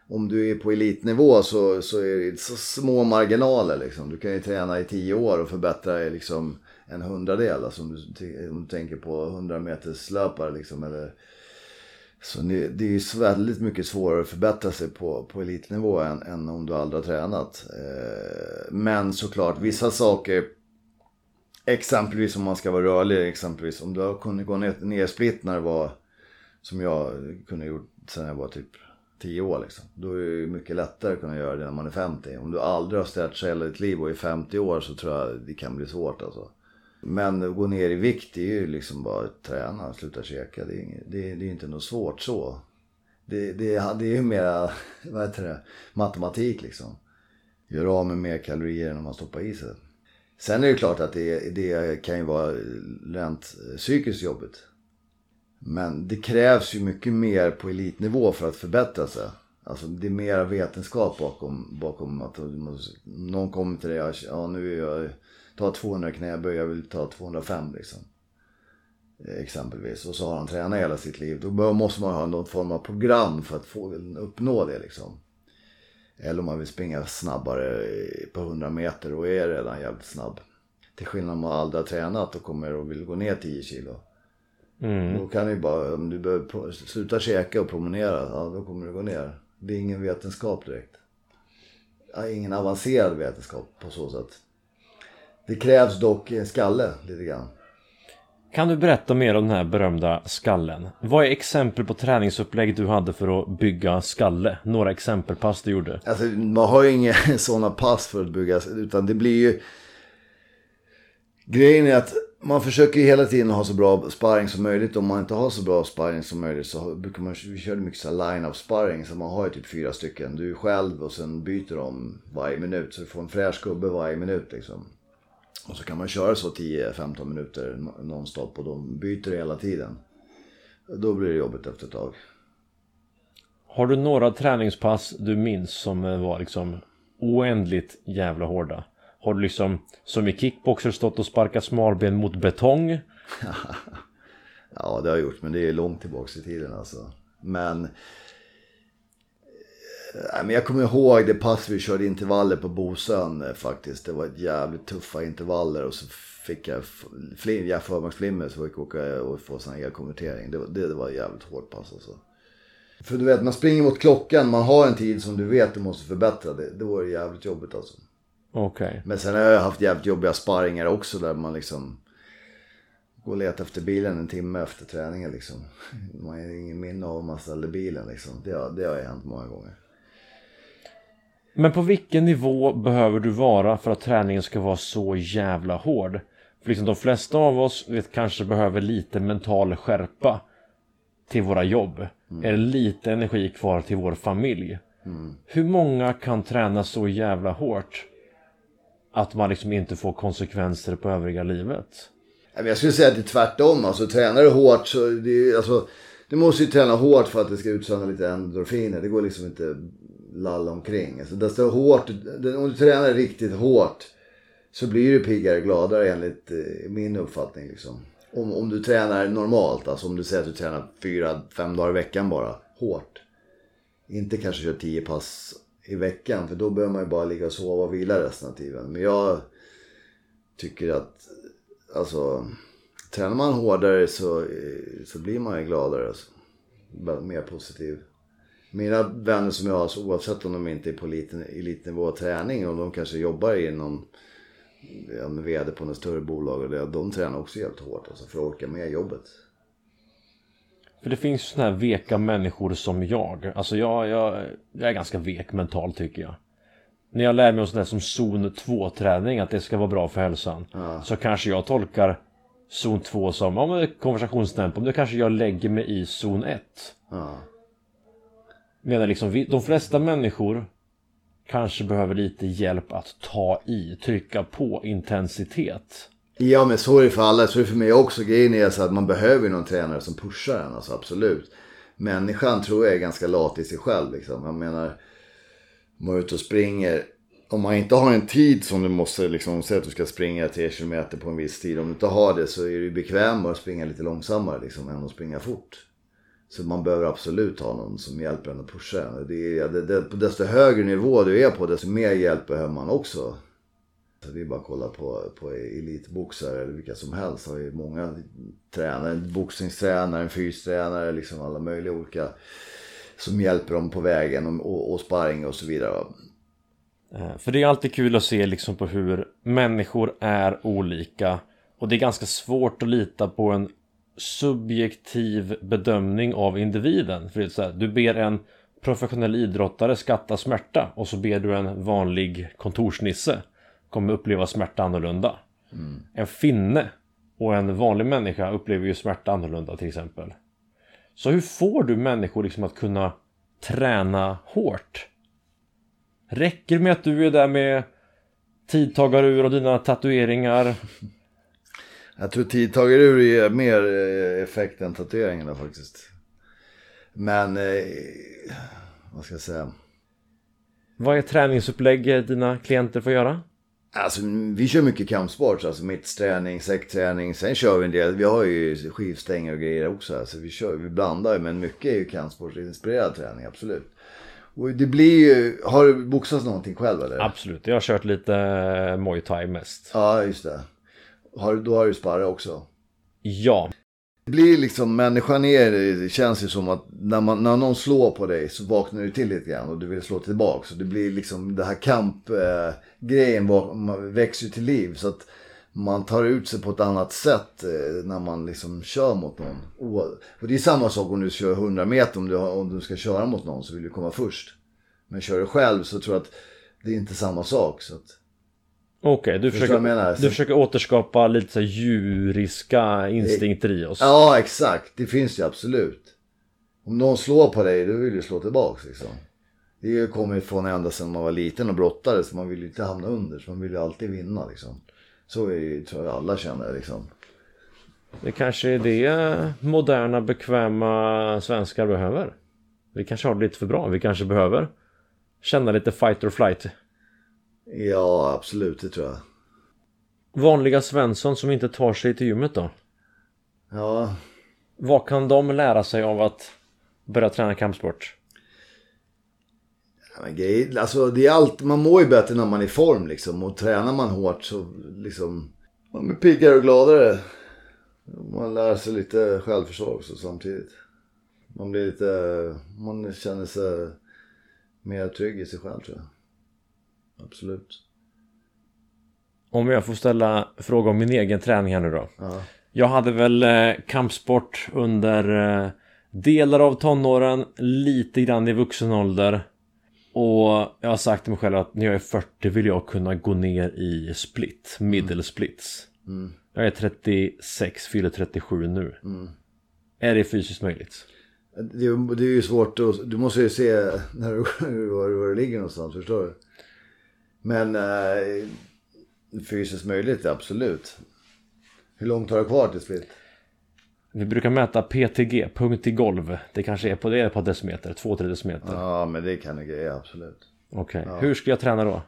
Om du är på elitnivå så, så är det så små marginaler liksom. Du kan ju träna i tio år och förbättra dig liksom en hundradel. Alltså om du, om du tänker på 100 meters löpare liksom. Eller så det är ju väldigt mycket svårare att förbättra sig på, på elitnivå än, än om du aldrig har tränat. Eh, men såklart, vissa saker Exempelvis om man ska vara rörlig, exempelvis om du har kunnat gå ner, ner split när det var Som jag kunde gjort sen jag var typ 10 år liksom. Då är det mycket lättare att kunna göra det när man är 50. Om du aldrig har stretchat hela ditt liv och är 50 år så tror jag det kan bli svårt alltså. Men att gå ner i vikt det är ju liksom bara att träna, sluta käka. Det är, inget, det, är, det är inte något svårt så. Det, det, det är ju mera, vad heter det, matematik liksom. Gör av med mer kalorier än man stoppar i sig. Sen är det klart att det, det kan ju vara rent eh, psykiskt jobbigt. Men det krävs ju mycket mer på elitnivå för att förbättra sig. Alltså det är mer vetenskap bakom, bakom att någon kommer till dig och ja nu är jag ta 200 knäböj, jag vill ta 205 liksom. Exempelvis. Och så har han tränat hela sitt liv. Då måste man ha någon form av program för att få, uppnå det liksom. Eller om man vill springa snabbare på 100 meter och är redan jävligt snabb. Till skillnad om man aldrig har tränat och kommer och vill gå ner 10 kilo. Mm. Då kan du bara, om du behöver sluta käka och promenera, ja då kommer du gå ner. Det är ingen vetenskap direkt. Ingen avancerad vetenskap på så sätt. Det krävs dock en skalle lite grann. Kan du berätta mer om den här berömda skallen? Vad är exempel på träningsupplägg du hade för att bygga skalle? Några exempelpass du gjorde? Alltså man har ju inga sådana pass för att bygga, utan det blir ju... Grejen är att man försöker ju hela tiden ha så bra sparring som möjligt. Om man inte har så bra sparring som möjligt så brukar man, vi körde mycket så line-up sparring. Så man har ju typ fyra stycken. Du själv och sen byter de varje minut. Så du får en fräsch gubbe varje minut liksom. Och så kan man köra så 10-15 minuter nonstop och de byter hela tiden. Då blir det jobbigt efter ett tag. Har du några träningspass du minns som var liksom oändligt jävla hårda? Har du liksom som i kickboxer stått och sparkat smalben mot betong? ja det har jag gjort men det är långt tillbaks i tiden alltså. Men men jag kommer ihåg det pass vi körde intervaller på Bosön eh, faktiskt. Det var ett jävligt tuffa intervaller och så fick jag, flim, jag förmaksflimmer så fick jag åka och få sån här elkonvertering. Det, det, det var ett jävligt hårt pass alltså. För du vet, man springer mot klockan, man har en tid som du vet du måste förbättra. Det, det var jävligt jobbigt alltså. Okej. Okay. Men sen har jag haft jävligt jobbiga sparringar också där man liksom går och letar efter bilen en timme efter träningen liksom. Man har ingen minne av om man ställde bilen liksom. Det har, det har hänt många gånger. Men på vilken nivå behöver du vara för att träningen ska vara så jävla hård? För liksom de flesta av oss vet, kanske behöver lite mental skärpa till våra jobb. Mm. Eller lite energi kvar till vår familj. Mm. Hur många kan träna så jävla hårt att man liksom inte får konsekvenser på övriga livet? Jag skulle säga att det är tvärtom. Alltså tränar du hårt så... Det, alltså, du måste ju träna hårt för att det ska utsöndra lite endorfiner. Det går liksom inte lalla omkring. Alltså desto hårt, om du tränar riktigt hårt så blir du piggare och gladare enligt eh, min uppfattning. Liksom. Om, om du tränar normalt, alltså om du säger att du tränar fyra, fem dagar i veckan bara, hårt. Inte kanske kör tio pass i veckan för då behöver man ju bara ligga och sova och vila resten av tiden. Men jag tycker att, alltså, tränar man hårdare så, eh, så blir man ju gladare. Alltså. Mer positiv mina vänner som jag har, så oavsett om de inte är på elitnivå träning och de kanske jobbar inom med vd på något större bolag och det, de tränar också helt hårt alltså, för att orka med jobbet. För det finns sådana här veka människor som jag. Alltså jag, jag, jag är ganska vek mentalt tycker jag. När jag lär mig om sånt som zon 2 träning, att det ska vara bra för hälsan. Ja. Så kanske jag tolkar zon 2 som, ja men konversationstempo, nu kanske jag lägger mig i zon 1. Ja Medan liksom, vi, de flesta människor kanske behöver lite hjälp att ta i, trycka på intensitet. Ja men så är det för alla, så är det för mig också. Grejen är så att man behöver någon tränare som pushar en, alltså absolut. Människan tror jag är ganska lat i sig själv liksom. Jag menar, om man är ute och springer. Om man inte har en tid som du måste liksom, säga att du ska springa 3 km på en viss tid. Om du inte har det så är det bekvämare att springa lite långsammare liksom än att springa fort. Så man behöver absolut ha någon som hjälper en att pusha en. Det är, det, det, desto högre nivå du är på desto mer hjälp behöver man också. Så det är bara att kolla på, på elitboxare eller vilka som helst. Har ju många tränare, en boxningstränare, en fystränare, liksom alla möjliga olika. Som hjälper dem på vägen och, och, sparring och så vidare. Eh, för det är alltid kul att se liksom på hur människor är olika. Och det är ganska svårt att lita på en subjektiv bedömning av individen. För det är så här, du ber en professionell idrottare skatta smärta och så ber du en vanlig kontorsnisse kommer uppleva smärta annorlunda. Mm. En finne och en vanlig människa upplever ju smärta annorlunda till exempel. Så hur får du människor liksom att kunna träna hårt? Räcker det med att du är där med tidtagarur och dina tatueringar Jag tror tidtagarur ger mer eh, effekt än tatueringarna faktiskt. Men, eh, vad ska jag säga? Vad är träningsupplägg dina klienter får göra? Alltså vi kör mycket kampsport, alltså mittsträning, säckträning. Sen kör vi en del, vi har ju skivstänger och grejer också. Alltså vi, kör, vi blandar men mycket är ju kampsportsinspirerad träning, absolut. Och det blir ju, har du boxats någonting själv eller? Absolut, jag har kört lite eh, Muay Thai mest. Ja, just det. Har, då har du sparrat också. Ja, Det blir liksom, människan är, det känns ju som att när, man, när någon slår på dig så vaknar du till lite grann och du vill slå tillbaka. Så det blir liksom, det här kampgrejen eh, växer ju till liv. Så att man tar ut sig på ett annat sätt eh, när man liksom kör mot någon. Och, det är samma sak om du kör 100 meter, om du, om du ska köra mot någon så vill du komma först. Men kör du själv så tror jag att det är inte samma sak. Så att, okej. du, Förstår försöker, menar? du försöker återskapa lite så djuriska instinkter i oss. Ja, exakt. Det finns ju absolut. Om någon slår på dig, då vill du slå tillbaks liksom. Det kommer ju från ända sedan man var liten och brottade, så man vill ju inte hamna under. Så man vill ju alltid vinna liksom. Så är det ju, tror jag alla känner liksom. Det kanske är det moderna, bekväma svenskar behöver. Vi kanske har det lite för bra. Vi kanske behöver känna lite fight or flight. Ja, absolut, det tror jag. Vanliga Svensson som inte tar sig till gymmet då? Ja, Vad kan de lära sig av att börja träna kampsport? Ja, men grej, alltså det är allt, man mår ju bättre när man är i form liksom. Och tränar man hårt så liksom, man blir piggare och gladare. Man lär sig lite självförsvar också samtidigt. Man blir lite, man känner sig mer trygg i sig själv tror jag. Absolut. Om jag får ställa fråga om min egen träning här nu då. Ja. Jag hade väl eh, kampsport under eh, delar av tonåren, lite grann i vuxen ålder. Och jag har sagt till mig själv att när jag är 40 vill jag kunna gå ner i split, middle splits. Mm. Jag är 36, fyller 37 nu. Mm. Är det fysiskt möjligt? Det, är- det är ju svårt att, du måste ju se när du, var, var du ligger någonstans, förstår du? Men eh, fysiskt möjligt, absolut. Hur långt har du kvar till split? Vi brukar mäta PTG, punkt i golv. Det kanske är på det är ett par decimeter, 2-3 decimeter. Ja, men det kan du greja, absolut. Okej, hur ska jag träna då?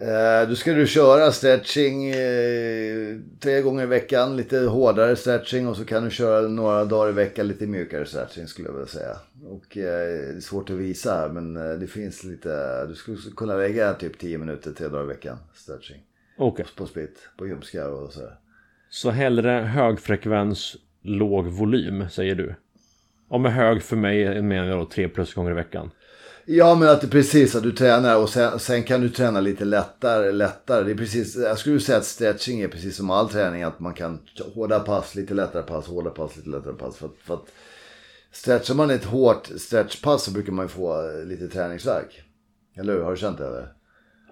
Eh, då ska du köra stretching eh, tre gånger i veckan, lite hårdare stretching och så kan du köra några dagar i veckan lite mjukare stretching skulle jag vilja säga. Och eh, det är svårt att visa här men det finns lite, du skulle kunna lägga typ 10 minuter tre dagar i veckan stretching. Okej, På split, på ljumskar och sådär. så hellre hög frekvens, låg volym, säger du? Om med hög för mig menar jag då 3 plus gånger i veckan. Ja men att det är precis att du tränar och sen, sen kan du träna lite lättare, lättare. Det är precis, jag skulle säga att stretching är precis som all träning. Att man kan hårda pass, lite lättare pass, hårda pass, lite lättare pass. För för att stretchar man ett hårt stretchpass så brukar man ju få lite träningsvärk. Eller hur? Har du känt det eller?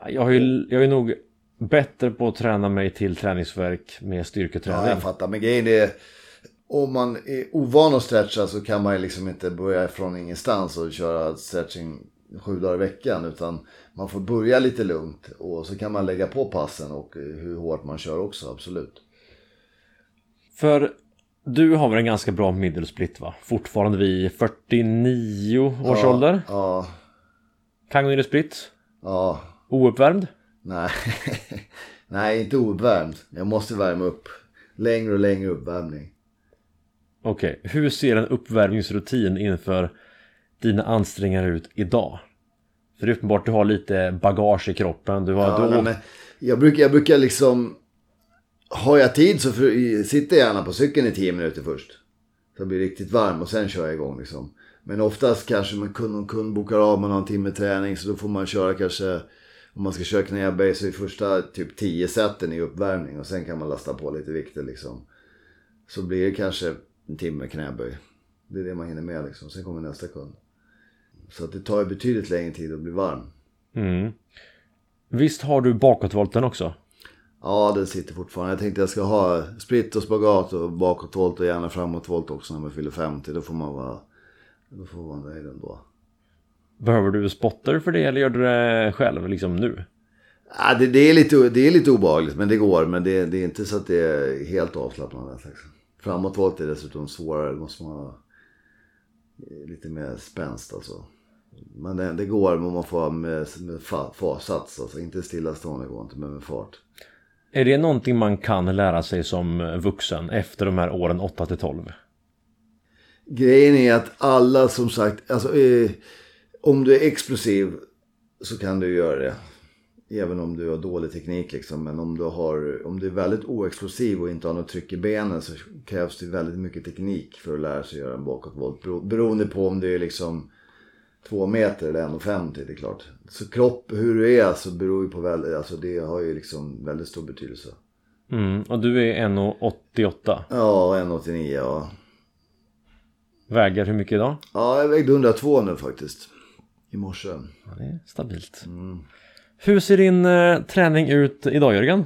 Jag, har ju, jag är nog bättre på att träna mig till träningsverk med Ja, styrketräning. jag fattar. Men grejen är, om man är ovan att stretcha så kan man ju liksom inte börja från ingenstans och köra stretching sju dagar i veckan. Utan man får börja lite lugnt och så kan man lägga på passen och eh, hur hårt man kör också, absolut. För du har väl en ganska bra middle split va? Fortfarande vid 49 års ja, ålder. Ja, Kan gå ner i split. ja, Ouppvärmd. nej. nej, inte ouppvärmd. Jag måste värma upp. Längre och längre uppvärmning. Okej, hur ser en uppvärmningsrutin inför dina ansträngningar ut idag? För det är uppenbart du har lite bagage i kroppen. Du har, Ja, du nej, men jag, brukar, jag brukar liksom... Har jag tid så för, sitter jag gärna på cykeln i 10 minuter först. Så jag blir riktigt varm och sen kör jag igång liksom. Men oftast kanske man kund, någon kund bokar av med någon timme träning så då får man köra kanske... Om man ska köra knäböj så är första typ 10 seten i uppvärmning och sen kan man lasta på lite vikter liksom. Så blir det kanske en timme knäböj. Det är det man hinner med liksom. Sen kommer nästa kund. Så att det tar ju betydligt längre tid att bli varm. Mm. Visst har du bakåtvolten också? Ja, den sitter fortfarande. Jag tänkte jag ska ha split och spagat och bakåtvolt och gärna framåtvolt också när man fyller 50. Då får man vara, då får man vara nöjd ändå. Behöver du spotter för det eller gör du det själv liksom nu? Ja, det, det, är lite, det är lite obehagligt men det går. Men det, det är inte så att det är helt avslappnande. Liksom. Framåtvolt är dessutom svårare. Då måste man ha lite mer spänst alltså. Men det, det går men man får med, med fa, farsats. Alltså. Inte stillastående går inte men med fart. Är det någonting man kan lära sig som vuxen efter de här åren 8 till 12? Grejen är att alla som sagt, alltså, eh, om du är explosiv så kan du göra det. Även om du har dålig teknik liksom. Men om du, har, om du är väldigt oexplosiv och inte har något tryck i benen så krävs det väldigt mycket teknik för att lära sig göra en bakåtvolt. Bero- Beroende på om det är liksom två meter eller 1,50 det är klart. Så kropp, hur du är så beror ju på väldigt, alltså det har ju liksom väldigt stor betydelse. Mm. Och du är 1,88. Ja, 1,89 ja. Väger hur mycket idag? Ja, jag vägde 102 nu faktiskt. I morse. Ja, det är stabilt. Hur ser din eh, träning ut idag Jörgen?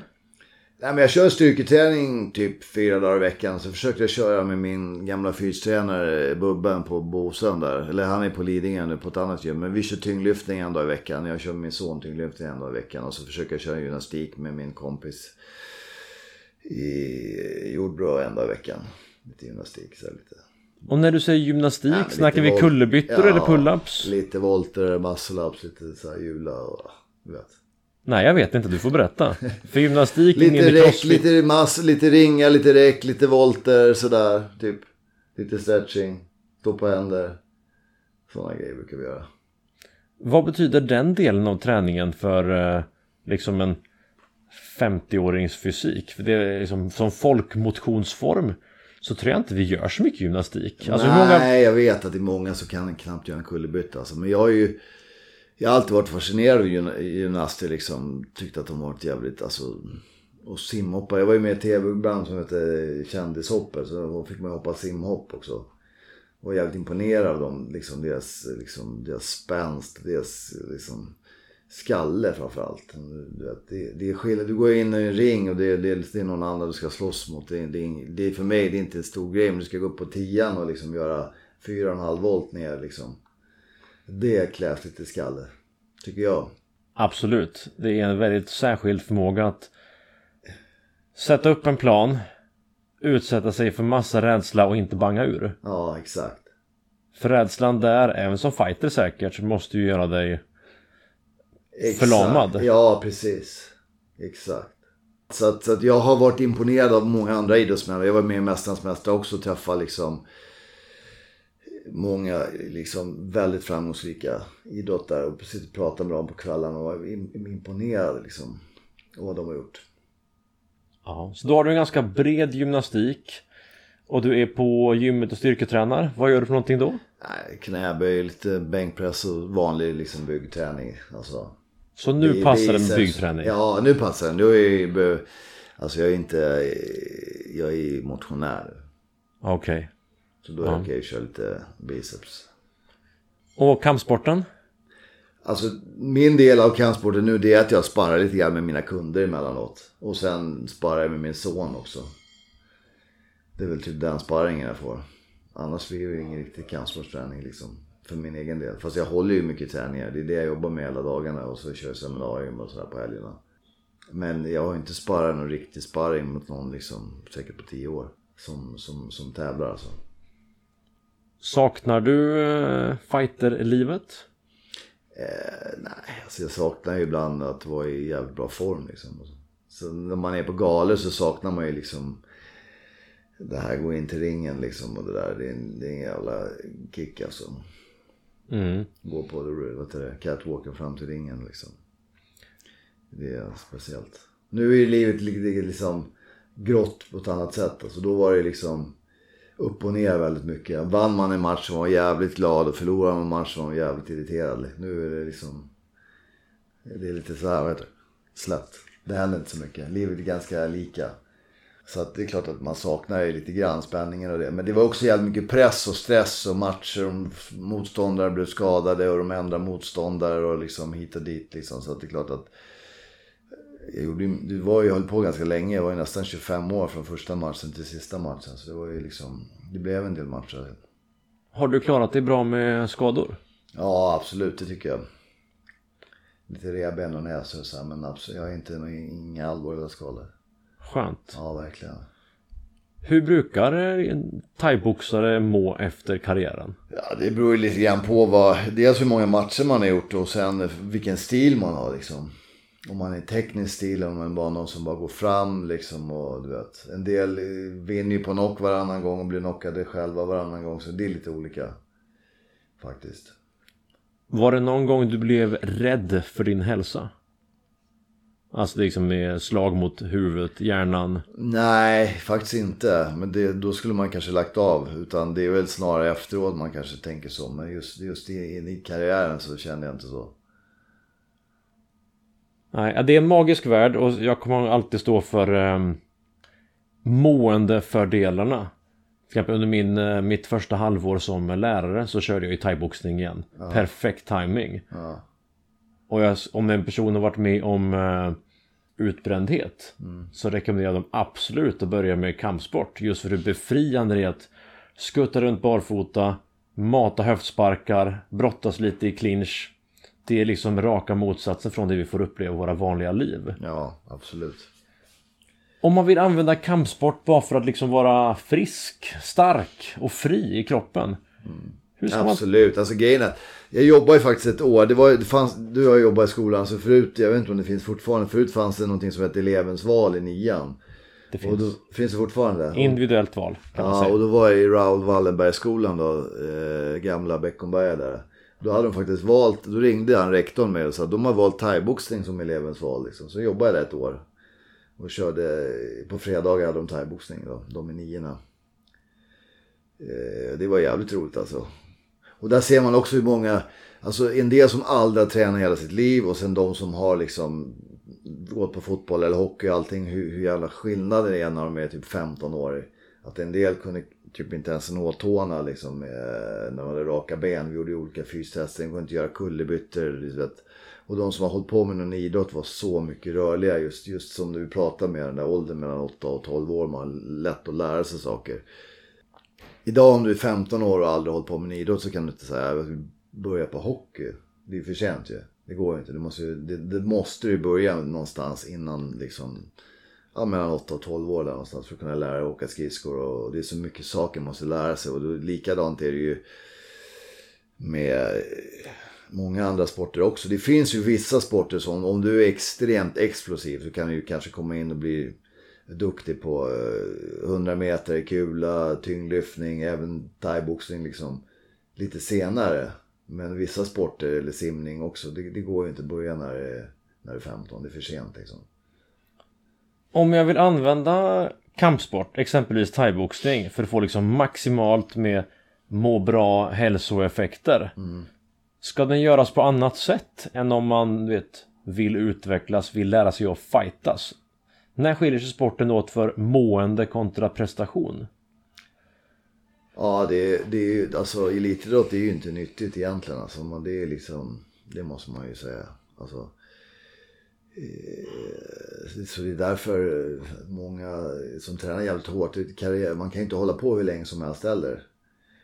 Nej, men jag kör styrketräning typ fyra dagar i veckan. Så försökte jag köra med min gamla fystränare Bubben på Bosön där. Eller han är på Lidingö nu på ett annat gym. Men vi kör tyngdlyftning en dag i veckan. Jag kör med min son tyngdlyftning en dag i veckan. Och så försöker jag köra gymnastik med min kompis i Jordbro en dag i veckan. Lite gymnastik så lite. Och när du säger gymnastik, Ja, snackar vi kullerbyttor Ja, eller pull-ups? Lite volter, muscle-ups, lite så här hjula och vet. Nej jag vet inte, du får berätta. För gymnastik är ingen Lite räck, crossfit. lite mass, lite ringa, lite räck, lite volter sådär. Typ. Lite stretching, stå på händer. Sådana grejer brukar vi göra. Vad betyder den delen av träningen för eh, liksom en 50-årings fysik? För det är liksom som folkmotionsform så tror jag inte vi gör så mycket gymnastik. Alltså Nej, många... jag vet att det är många som kan knappt göra en kullerbytta. Alltså. Men jag har ju jag har alltid varit fascinerad av gymnaster liksom. Tyckt att de har varit jävligt, alltså. Och simhoppa. Jag var ju med i ett tv-program som hette Kändishoppet. Så då fick man hoppa simhopp också. Jag var jävligt imponerad av dem, liksom deras, liksom, deras spänst, deras liksom, skalle framförallt. Du vet, det, det är skillnad, du går in i en ring och det, det, det är någon annan du ska slåss mot. Det, det, är det för mig det är inte en stor grej, men du ska gå upp på tian och liksom göra 4,5 volt ner liksom. Det krävs lite skalle, tycker jag. Absolut. Det är en väldigt särskild förmåga att sätta upp en plan, utsätta sig för massa rädsla och inte banga ur. Ja, exakt. För rädslan där, även som fighter säkert, måste ju göra dig... Exakt. Förlamad. Ja, precis. Exakt. Så att, så att jag har varit imponerad av många andra idrottsmän. Jag var med i Mästarnas Mästare också och träffade liksom många liksom väldigt framgångsrika idrottare och och pratar med dem på kvällarna och var im- imponerad liksom av vad de har gjort. Ja. Så då har du en ganska bred gymnastik. Och du är på gymmet och styrketränar. Vad gör du för någonting då? Knäböj, lite bänkpress och vanlig liksom byggträning. Alltså, Så nu Det- passar det med byggträning? Ja, nu passar det. Är alltså jag är inte, jag är motionär. Okej. Så då kan jag ju köra lite biceps. Och kampsporten? Alltså min del av kampsporten nu det är att jag sparar lite grann med mina kunder emellanåt. Och sen sparar jag med min son också. Det är väl typ den sparringen jag får. Annars blir det ju ingen riktig kampsportsträning liksom. För min egen del. Fast jag håller ju mycket träningar. Det är det jag jobbar med hela dagarna. Och så kör jag seminarium och sådär på helgerna. Men jag har inte sparat någon riktig sparring mot någon liksom. Säkert på tio år. Som, som, som tävlar alltså. Saknar du eh, fighterlivet? Eh, nej, alltså jag saknar ju ibland att vara i jävligt bra form liksom. Så när man är på galor så saknar man ju liksom det här gå in till ringen liksom och det där. Det är en, det är en jävla kick alltså. Mm. Gå på det, vad heter det, catwalken fram till ringen liksom. Det är speciellt. Nu är livet liksom grått på ett annat sätt. Alltså då var det liksom upp och ner väldigt mycket. Vann man en match så var man jävligt glad och förlorade man en match så var man jävligt irriterad. Nu är det liksom... Det är lite så här, vad heter det? Slätt. Det händer inte så mycket. Livet är ganska lika. Så att det är klart att man saknar ju lite grann spänningen och det. Men det var också jävligt mycket press och stress och matcher. Och motståndare blev skadade och de ändrade motståndare och liksom hit och dit liksom. Så att det är klart att jag gjorde, det var ju, jag höll på ganska länge. Jag var ju nästan 25 år från första matchen till sista matchen. Så det var ju liksom, det blev en del matcher. Har du klarat dig bra med skador? Ja, absolut, det tycker jag. Lite revben och näsor och så här, men absolut, jag har inte inga allvarliga skador. Skönt. Ja, verkligen. Hur brukar thaiboxare må efter karriären? Ja, det beror ju lite grann på vad, dels hur många matcher man har gjort och sen vilken stil man har liksom. Om man är en teknisk stil om man bara någon som bara går fram liksom och du vet. En del vinner ju på knock varannan gång och blir knockade själva varannan gång så det är lite olika. Faktiskt. Var det någon gång du blev rädd för din hälsa? Alltså liksom med slag mot huvudet, hjärnan. Nej, faktiskt inte. Men det, då skulle man kanske lagt av. Utan det är väl snarare efteråt man kanske tänker så. Men just, just i, i karriären så kände jag inte så. Nej, det är en magisk värld och jag kommer alltid stå för um, måendefördelarna. Till exempel under min, uh, mitt första halvår som lärare så körde jag ju thaiboxning igen. Ja. Perfekt timing. Ja. Och jag, om en person har varit med om uh, utbrändhet mm. så rekommenderar jag dem absolut att börja med kampsport. Just för hur befriande det är att skutta runt barfota, mata höftsparkar, brottas lite i clinch. Det är liksom raka motsatsen från det vi får uppleva i våra vanliga liv. Ja, absolut. Om man vill använda kampsport bara för att liksom vara frisk, stark och fri i kroppen. Mm. Absolut, man... alltså grejen är, jag jobbade ju faktiskt ett år, det var, det fanns, du har jobbat i skolan så förut, jag vet inte om det finns fortfarande, förut fanns det någonting som hette elevens val i nian. Det finns. Och då, finns det fortfarande? Individuellt val kan ja, man säga. och då var jag i Raoul Wallenberg-skolan då, eh, gamla Beckomberga där. Då hade de faktiskt valt, då ringde han rektorn med och sa att de har valt thaiboxning som elevens val liksom. Så jobbade jag där ett år. Och körde, på fredagar hade de thaiboxning då, de i niorna. Eh, det var jävligt roligt alltså. Och där ser man också hur många, alltså en del som aldrig har tränat hela sitt liv och sen de som har liksom gått på fotboll eller hockey och allting, hur, hur jävla skillnaden är när de är typ 15 år. Att en del kunde typ inte ens nåltårna, liksom, eh, när man hade raka ben. Vi gjorde olika fystester, Det kunde inte göra kullerbyttor. Liksom, och de som har hållit på med någon idrott var så mycket rörliga just, just som du pratar med den där åldern mellan 8 och 12 år. Man har lätt att lära sig saker. Idag om du är 15 år och aldrig hållit på med en idrott så kan du inte säga att börja på hockey. Det är för sent ju. Det går inte. Du måste, det, det måste du börja någonstans innan liksom ja, mellan 8 och 12 år där någonstans för att kunna lära dig åka skridskor. Och det är så mycket saker man måste lära sig. Och då, likadant är det ju med många andra sporter också. Det finns ju vissa sporter som om du är extremt explosiv så kan du ju kanske komma in och bli duktig på eh, 100 meter, kula, tyngdlyftning, även thaiboxning liksom lite senare. Men vissa sporter, eller simning också, det, det går ju inte att börja när när du är 15, det är för sent liksom. Om jag vill använda kampsport, exempelvis thaiboxning, för att få liksom maximalt med må bra hälsoeffekter. Mm. Ska den göras på annat sätt än om man vet, vill utvecklas, vill lära sig att fightas? När skiljer sig sporten åt för mående kontra prestation? Ja, det, det är ju, alltså elitidrott är ju inte nyttigt egentligen. Alltså, man, det är liksom, det måste man ju säga. Alltså, Eh, så det är därför eh, många som tränar jävligt hårt, man kan inte hålla på hur länge som helst heller.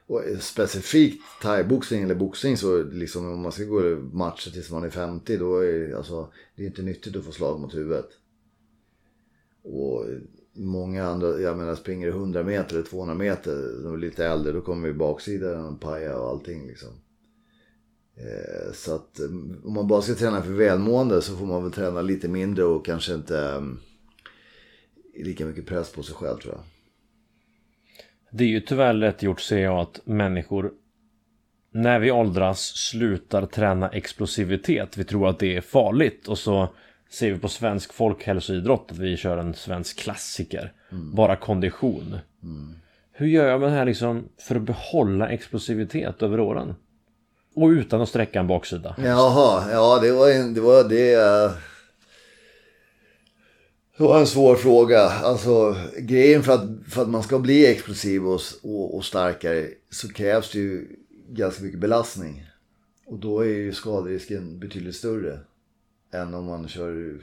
Och eh, specifikt thaiboxning eller boxning så liksom om man ska gå matcher tills man är 50 då är alltså, det är inte nyttigt att få slag mot huvudet. Och många andra, jag menar springer 100 meter eller 200 meter, de är lite äldre, då kommer ju baksidan paja och allting liksom. Eh, så att eh, om man bara ska träna för välmående så får man väl träna lite mindre och kanske inte um, lika mycket press på sig själv tror jag. Det är ju tyvärr lätt gjort ser jag att människor när vi åldras slutar träna explosivitet. Vi tror att det är farligt och så ser vi på svensk folkhälsoidrott att vi kör en svensk klassiker. Mm. Bara kondition. Mm. Hur gör jag med det här liksom för att behålla explosivitet över åren? Och utan att sträcka en baksida. Jaha, ja det var, en, det var det. Uh... Det var en svår fråga. Alltså grejen för att, för att man ska bli explosiv och, och, och starkare så krävs det ju ganska mycket belastning. Och då är ju skaderisken betydligt större än om man kör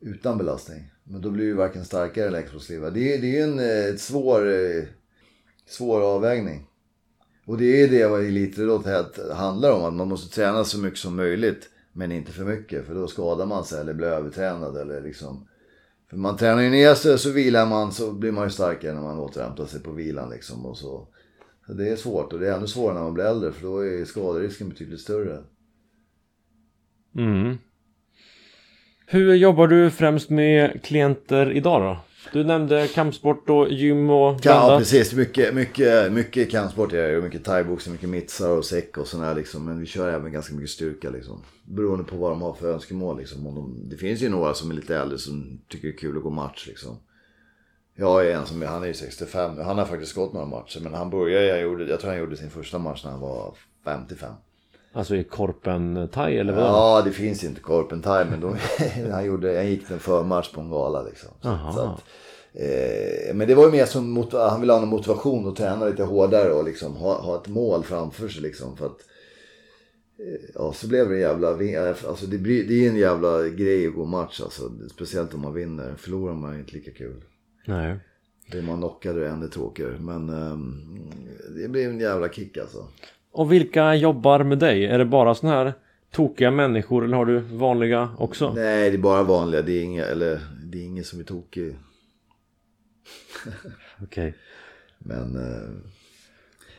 utan belastning. Men då blir ju varken starkare eller explosiva. Det är, det är en eh, ett svår, eh, svår avvägning. Och det är det vad elitidrott handlar om. Att man måste träna så mycket som möjligt. Men inte för mycket. För då skadar man sig eller blir övertränad. Eller liksom. För man tränar ju ner sig så vilar man så blir man ju starkare när man återhämtar sig på vilan. Liksom, och så. så det är svårt. Och det är ännu svårare när man blir äldre. För då är skaderisken betydligt större. Mm. Hur jobbar du främst med klienter idag då? Du nämnde kampsport och gym och Ja, blandat. precis. Mycket, mycket, mycket kampsport är det. Och mycket thaiboxning, mycket mittsar och säck och sådär liksom. Men vi kör även ganska mycket styrka liksom. Beroende på vad de har för önskemål liksom. Om de, det finns ju några som är lite äldre som tycker det är kul att gå match liksom. Jag är en som, han är ju 65, han har faktiskt gått några matcher. Men han började, jag, gjorde, jag tror han gjorde sin första match när han var 55. Alltså i korpen thai eller vad? Ja, det finns inte Korpen Thai, men då, han, gjorde, han gick en förmatch på en gala liksom. Så, så att, eh, men det var ju mer som, han ville ha någon motivation och träna lite hårdare och liksom ha, ha ett mål framför sig liksom. För att, eh, ja, så blev det en jävla, vin- alltså det, det är en jävla grej att gå match alltså. Speciellt om man vinner. Förlorar man är inte lika kul. Nej. Blir man knockad är det ännu tråkigare. Men ehm, det blir en jävla kick alltså. Och vilka jobbar med dig? Är det bara såna här tokiga människor eller har du vanliga också? Nej, det är bara vanliga. Det är inga, eller det är ingen som är tokig. Okej. Men, eh,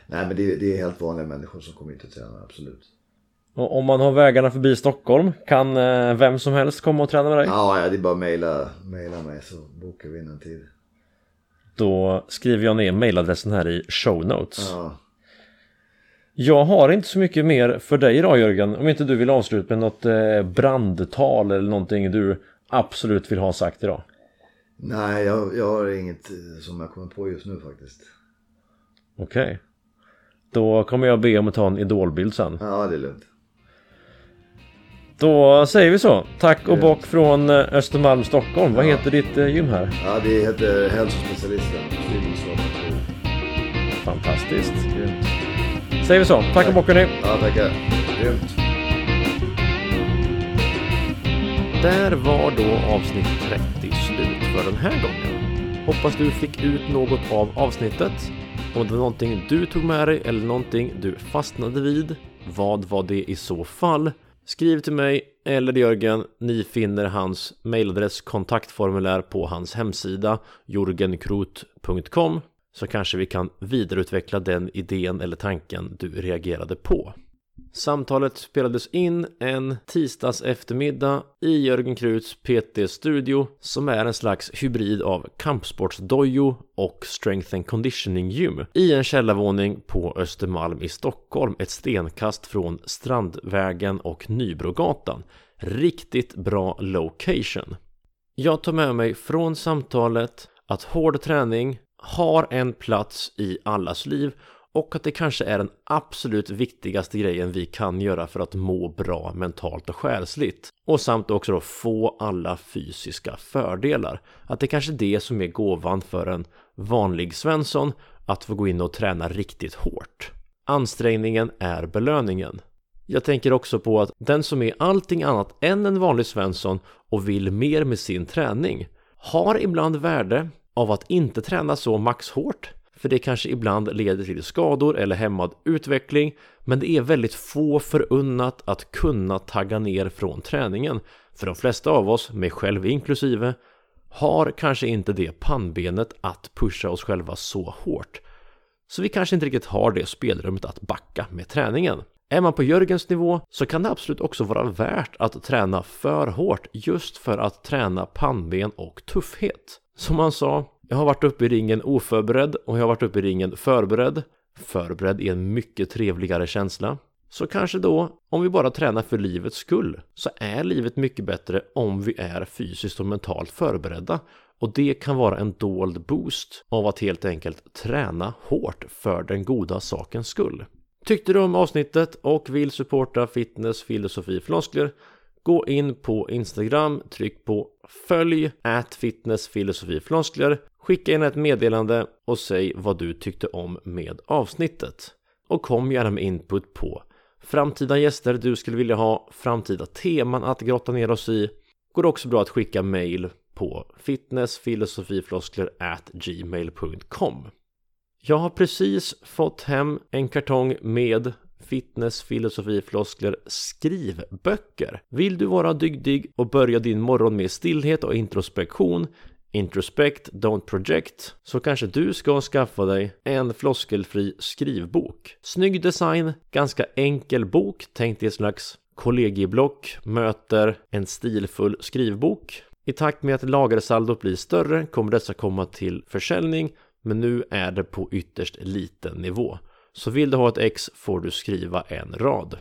nej men det, det är helt vanliga människor som kommer hit och tränar, absolut. Och om man har vägarna förbi Stockholm kan eh, vem som helst komma och träna med dig? Ja, ja det är bara att mejla, mejla mig så bokar vi in en tid. Då skriver jag ner mailadressen här i show notes. Ja. Jag har inte så mycket mer för dig idag Jörgen. Om inte du vill avsluta med något eh, brandtal eller någonting du absolut vill ha sagt idag. Nej, jag, jag har inget eh, som jag kommer på just nu faktiskt. Okej. Då kommer jag be om att ta en idolbild sen. Ja, det är lugnt. Då säger vi så. Tack och bock från eh, Östermalm, Stockholm. Vad Ja. heter ditt gym här? Ja, det heter hälsospecialisten. Fantastiskt. Säger vi så. Tack och bock hörni. Ja, tackar. Grymt. Där var då avsnitt 30 slut för den här gången. Hoppas du fick ut något av avsnittet. Om det var någonting du tog med dig eller någonting du fastnade vid. Vad var det i så fall? Skriv till mig eller Jörgen. Ni finner hans mailadress kontaktformulär på hans hemsida jorgenkrot.com så kanske vi kan vidareutveckla den idén eller tanken du reagerade på. Samtalet spelades in en tisdags eftermiddag i Jörgen Kruts PT-studio som är en slags hybrid av kampsportsdojo och strength and conditioning gym i en källarvåning på Östermalm i Stockholm ett stenkast från Strandvägen och Nybrogatan. Riktigt bra location. Jag tar med mig från samtalet att hård träning har en plats i allas liv och att det kanske är den absolut viktigaste grejen vi kan göra för att må bra mentalt och själsligt. Och samt också då få alla fysiska fördelar. Att det kanske är det som är gåvan för en vanlig Svensson att få gå in och träna riktigt hårt. Ansträngningen är belöningen. Jag tänker också på att den som är allting annat än en vanlig Svensson och vill mer med sin träning har ibland värde av att inte träna så maxhårt för det kanske ibland leder till skador eller hämmad utveckling men det är väldigt få förunnat att kunna tagga ner från träningen för de flesta av oss, mig själv inklusive har kanske inte det pannbenet att pusha oss själva så hårt så vi kanske inte riktigt har det spelrummet att backa med träningen. Är man på Jörgens nivå så kan det absolut också vara värt att träna för hårt just för att träna pannben och tuffhet. Som han sa, jag har varit uppe i ringen oförberedd och jag har varit uppe i ringen förberedd. Förberedd är en mycket trevligare känsla. Så kanske då, om vi bara tränar för livets skull, så är livet mycket bättre om vi är fysiskt och mentalt förberedda. Och det kan vara en dold boost av att helt enkelt träna hårt för den goda sakens skull. Tyckte du om avsnittet och vill supporta fitness, filosofi, floskler Gå in på Instagram, tryck på följ at fitness, filosofi, floskler Skicka in ett meddelande och säg vad du tyckte om med avsnittet. Och kom gärna med input på framtida gäster du skulle vilja ha, framtida teman att grotta ner oss i. Går också bra att skicka mail på fitnessfilosofifloskler at gmail.com. Jag har precis fått hem en kartong med fitness, filosofi, floskler, skrivböcker. Vill du vara dygdig och börja din morgon med stillhet och introspektion Introspect, Don't Project så kanske du ska skaffa dig en floskelfri skrivbok. Snygg design, ganska enkel bok, tänkt i ett slags kollegieblock möter en stilfull skrivbok. I takt med att lagersaldot blir större kommer dessa komma till försäljning men nu är det på ytterst liten nivå. Så vill du ha ett ex får du skriva en rad.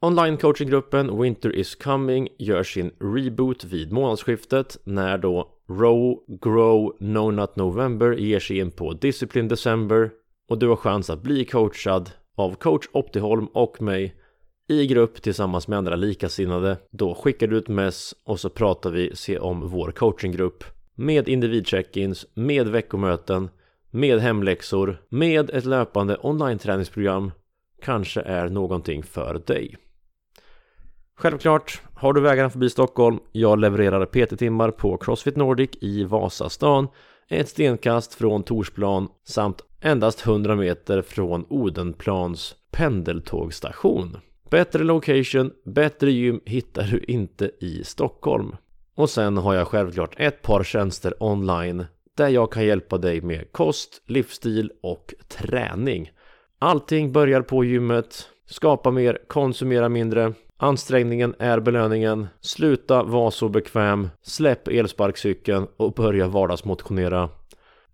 Online coachinggruppen Winter is coming gör sin reboot vid månadsskiftet när då Row, Grow, No Not November ger sig in på Discipline December och du har chans att bli coachad av coach Optiholm och mig i grupp tillsammans med andra likasinnade. Då skickar du ett mess och så pratar vi se om vår coachinggrupp med individcheck-ins, med veckomöten, med hemläxor, med ett löpande online-träningsprogram kanske är någonting för dig. Självklart, har du vägarna förbi Stockholm, jag levererar PT-timmar på Crossfit Nordic i Vasastan, ett stenkast från Torsplan samt endast 100 meter från Odenplans pendeltågstation. Bättre location, bättre gym hittar du inte i Stockholm. Och sen har jag självklart ett par tjänster online där jag kan hjälpa dig med kost, livsstil och träning. Allting börjar på gymmet. Skapa mer, konsumera mindre. Ansträngningen är belöningen. Sluta vara så bekväm. Släpp elsparkcykeln och börja vardagsmotionera.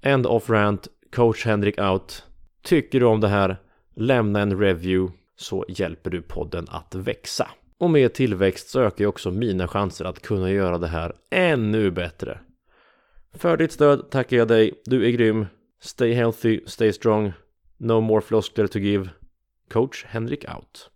End of rant. Coach Henrik out. Tycker du om det här? Lämna en review så hjälper du podden att växa. Och med tillväxt så ökar ju också mina chanser att kunna göra det här ännu bättre. För ditt stöd tackar jag dig. Du är grym. Stay healthy, stay strong. No more floskler to give. Coach Henrik out.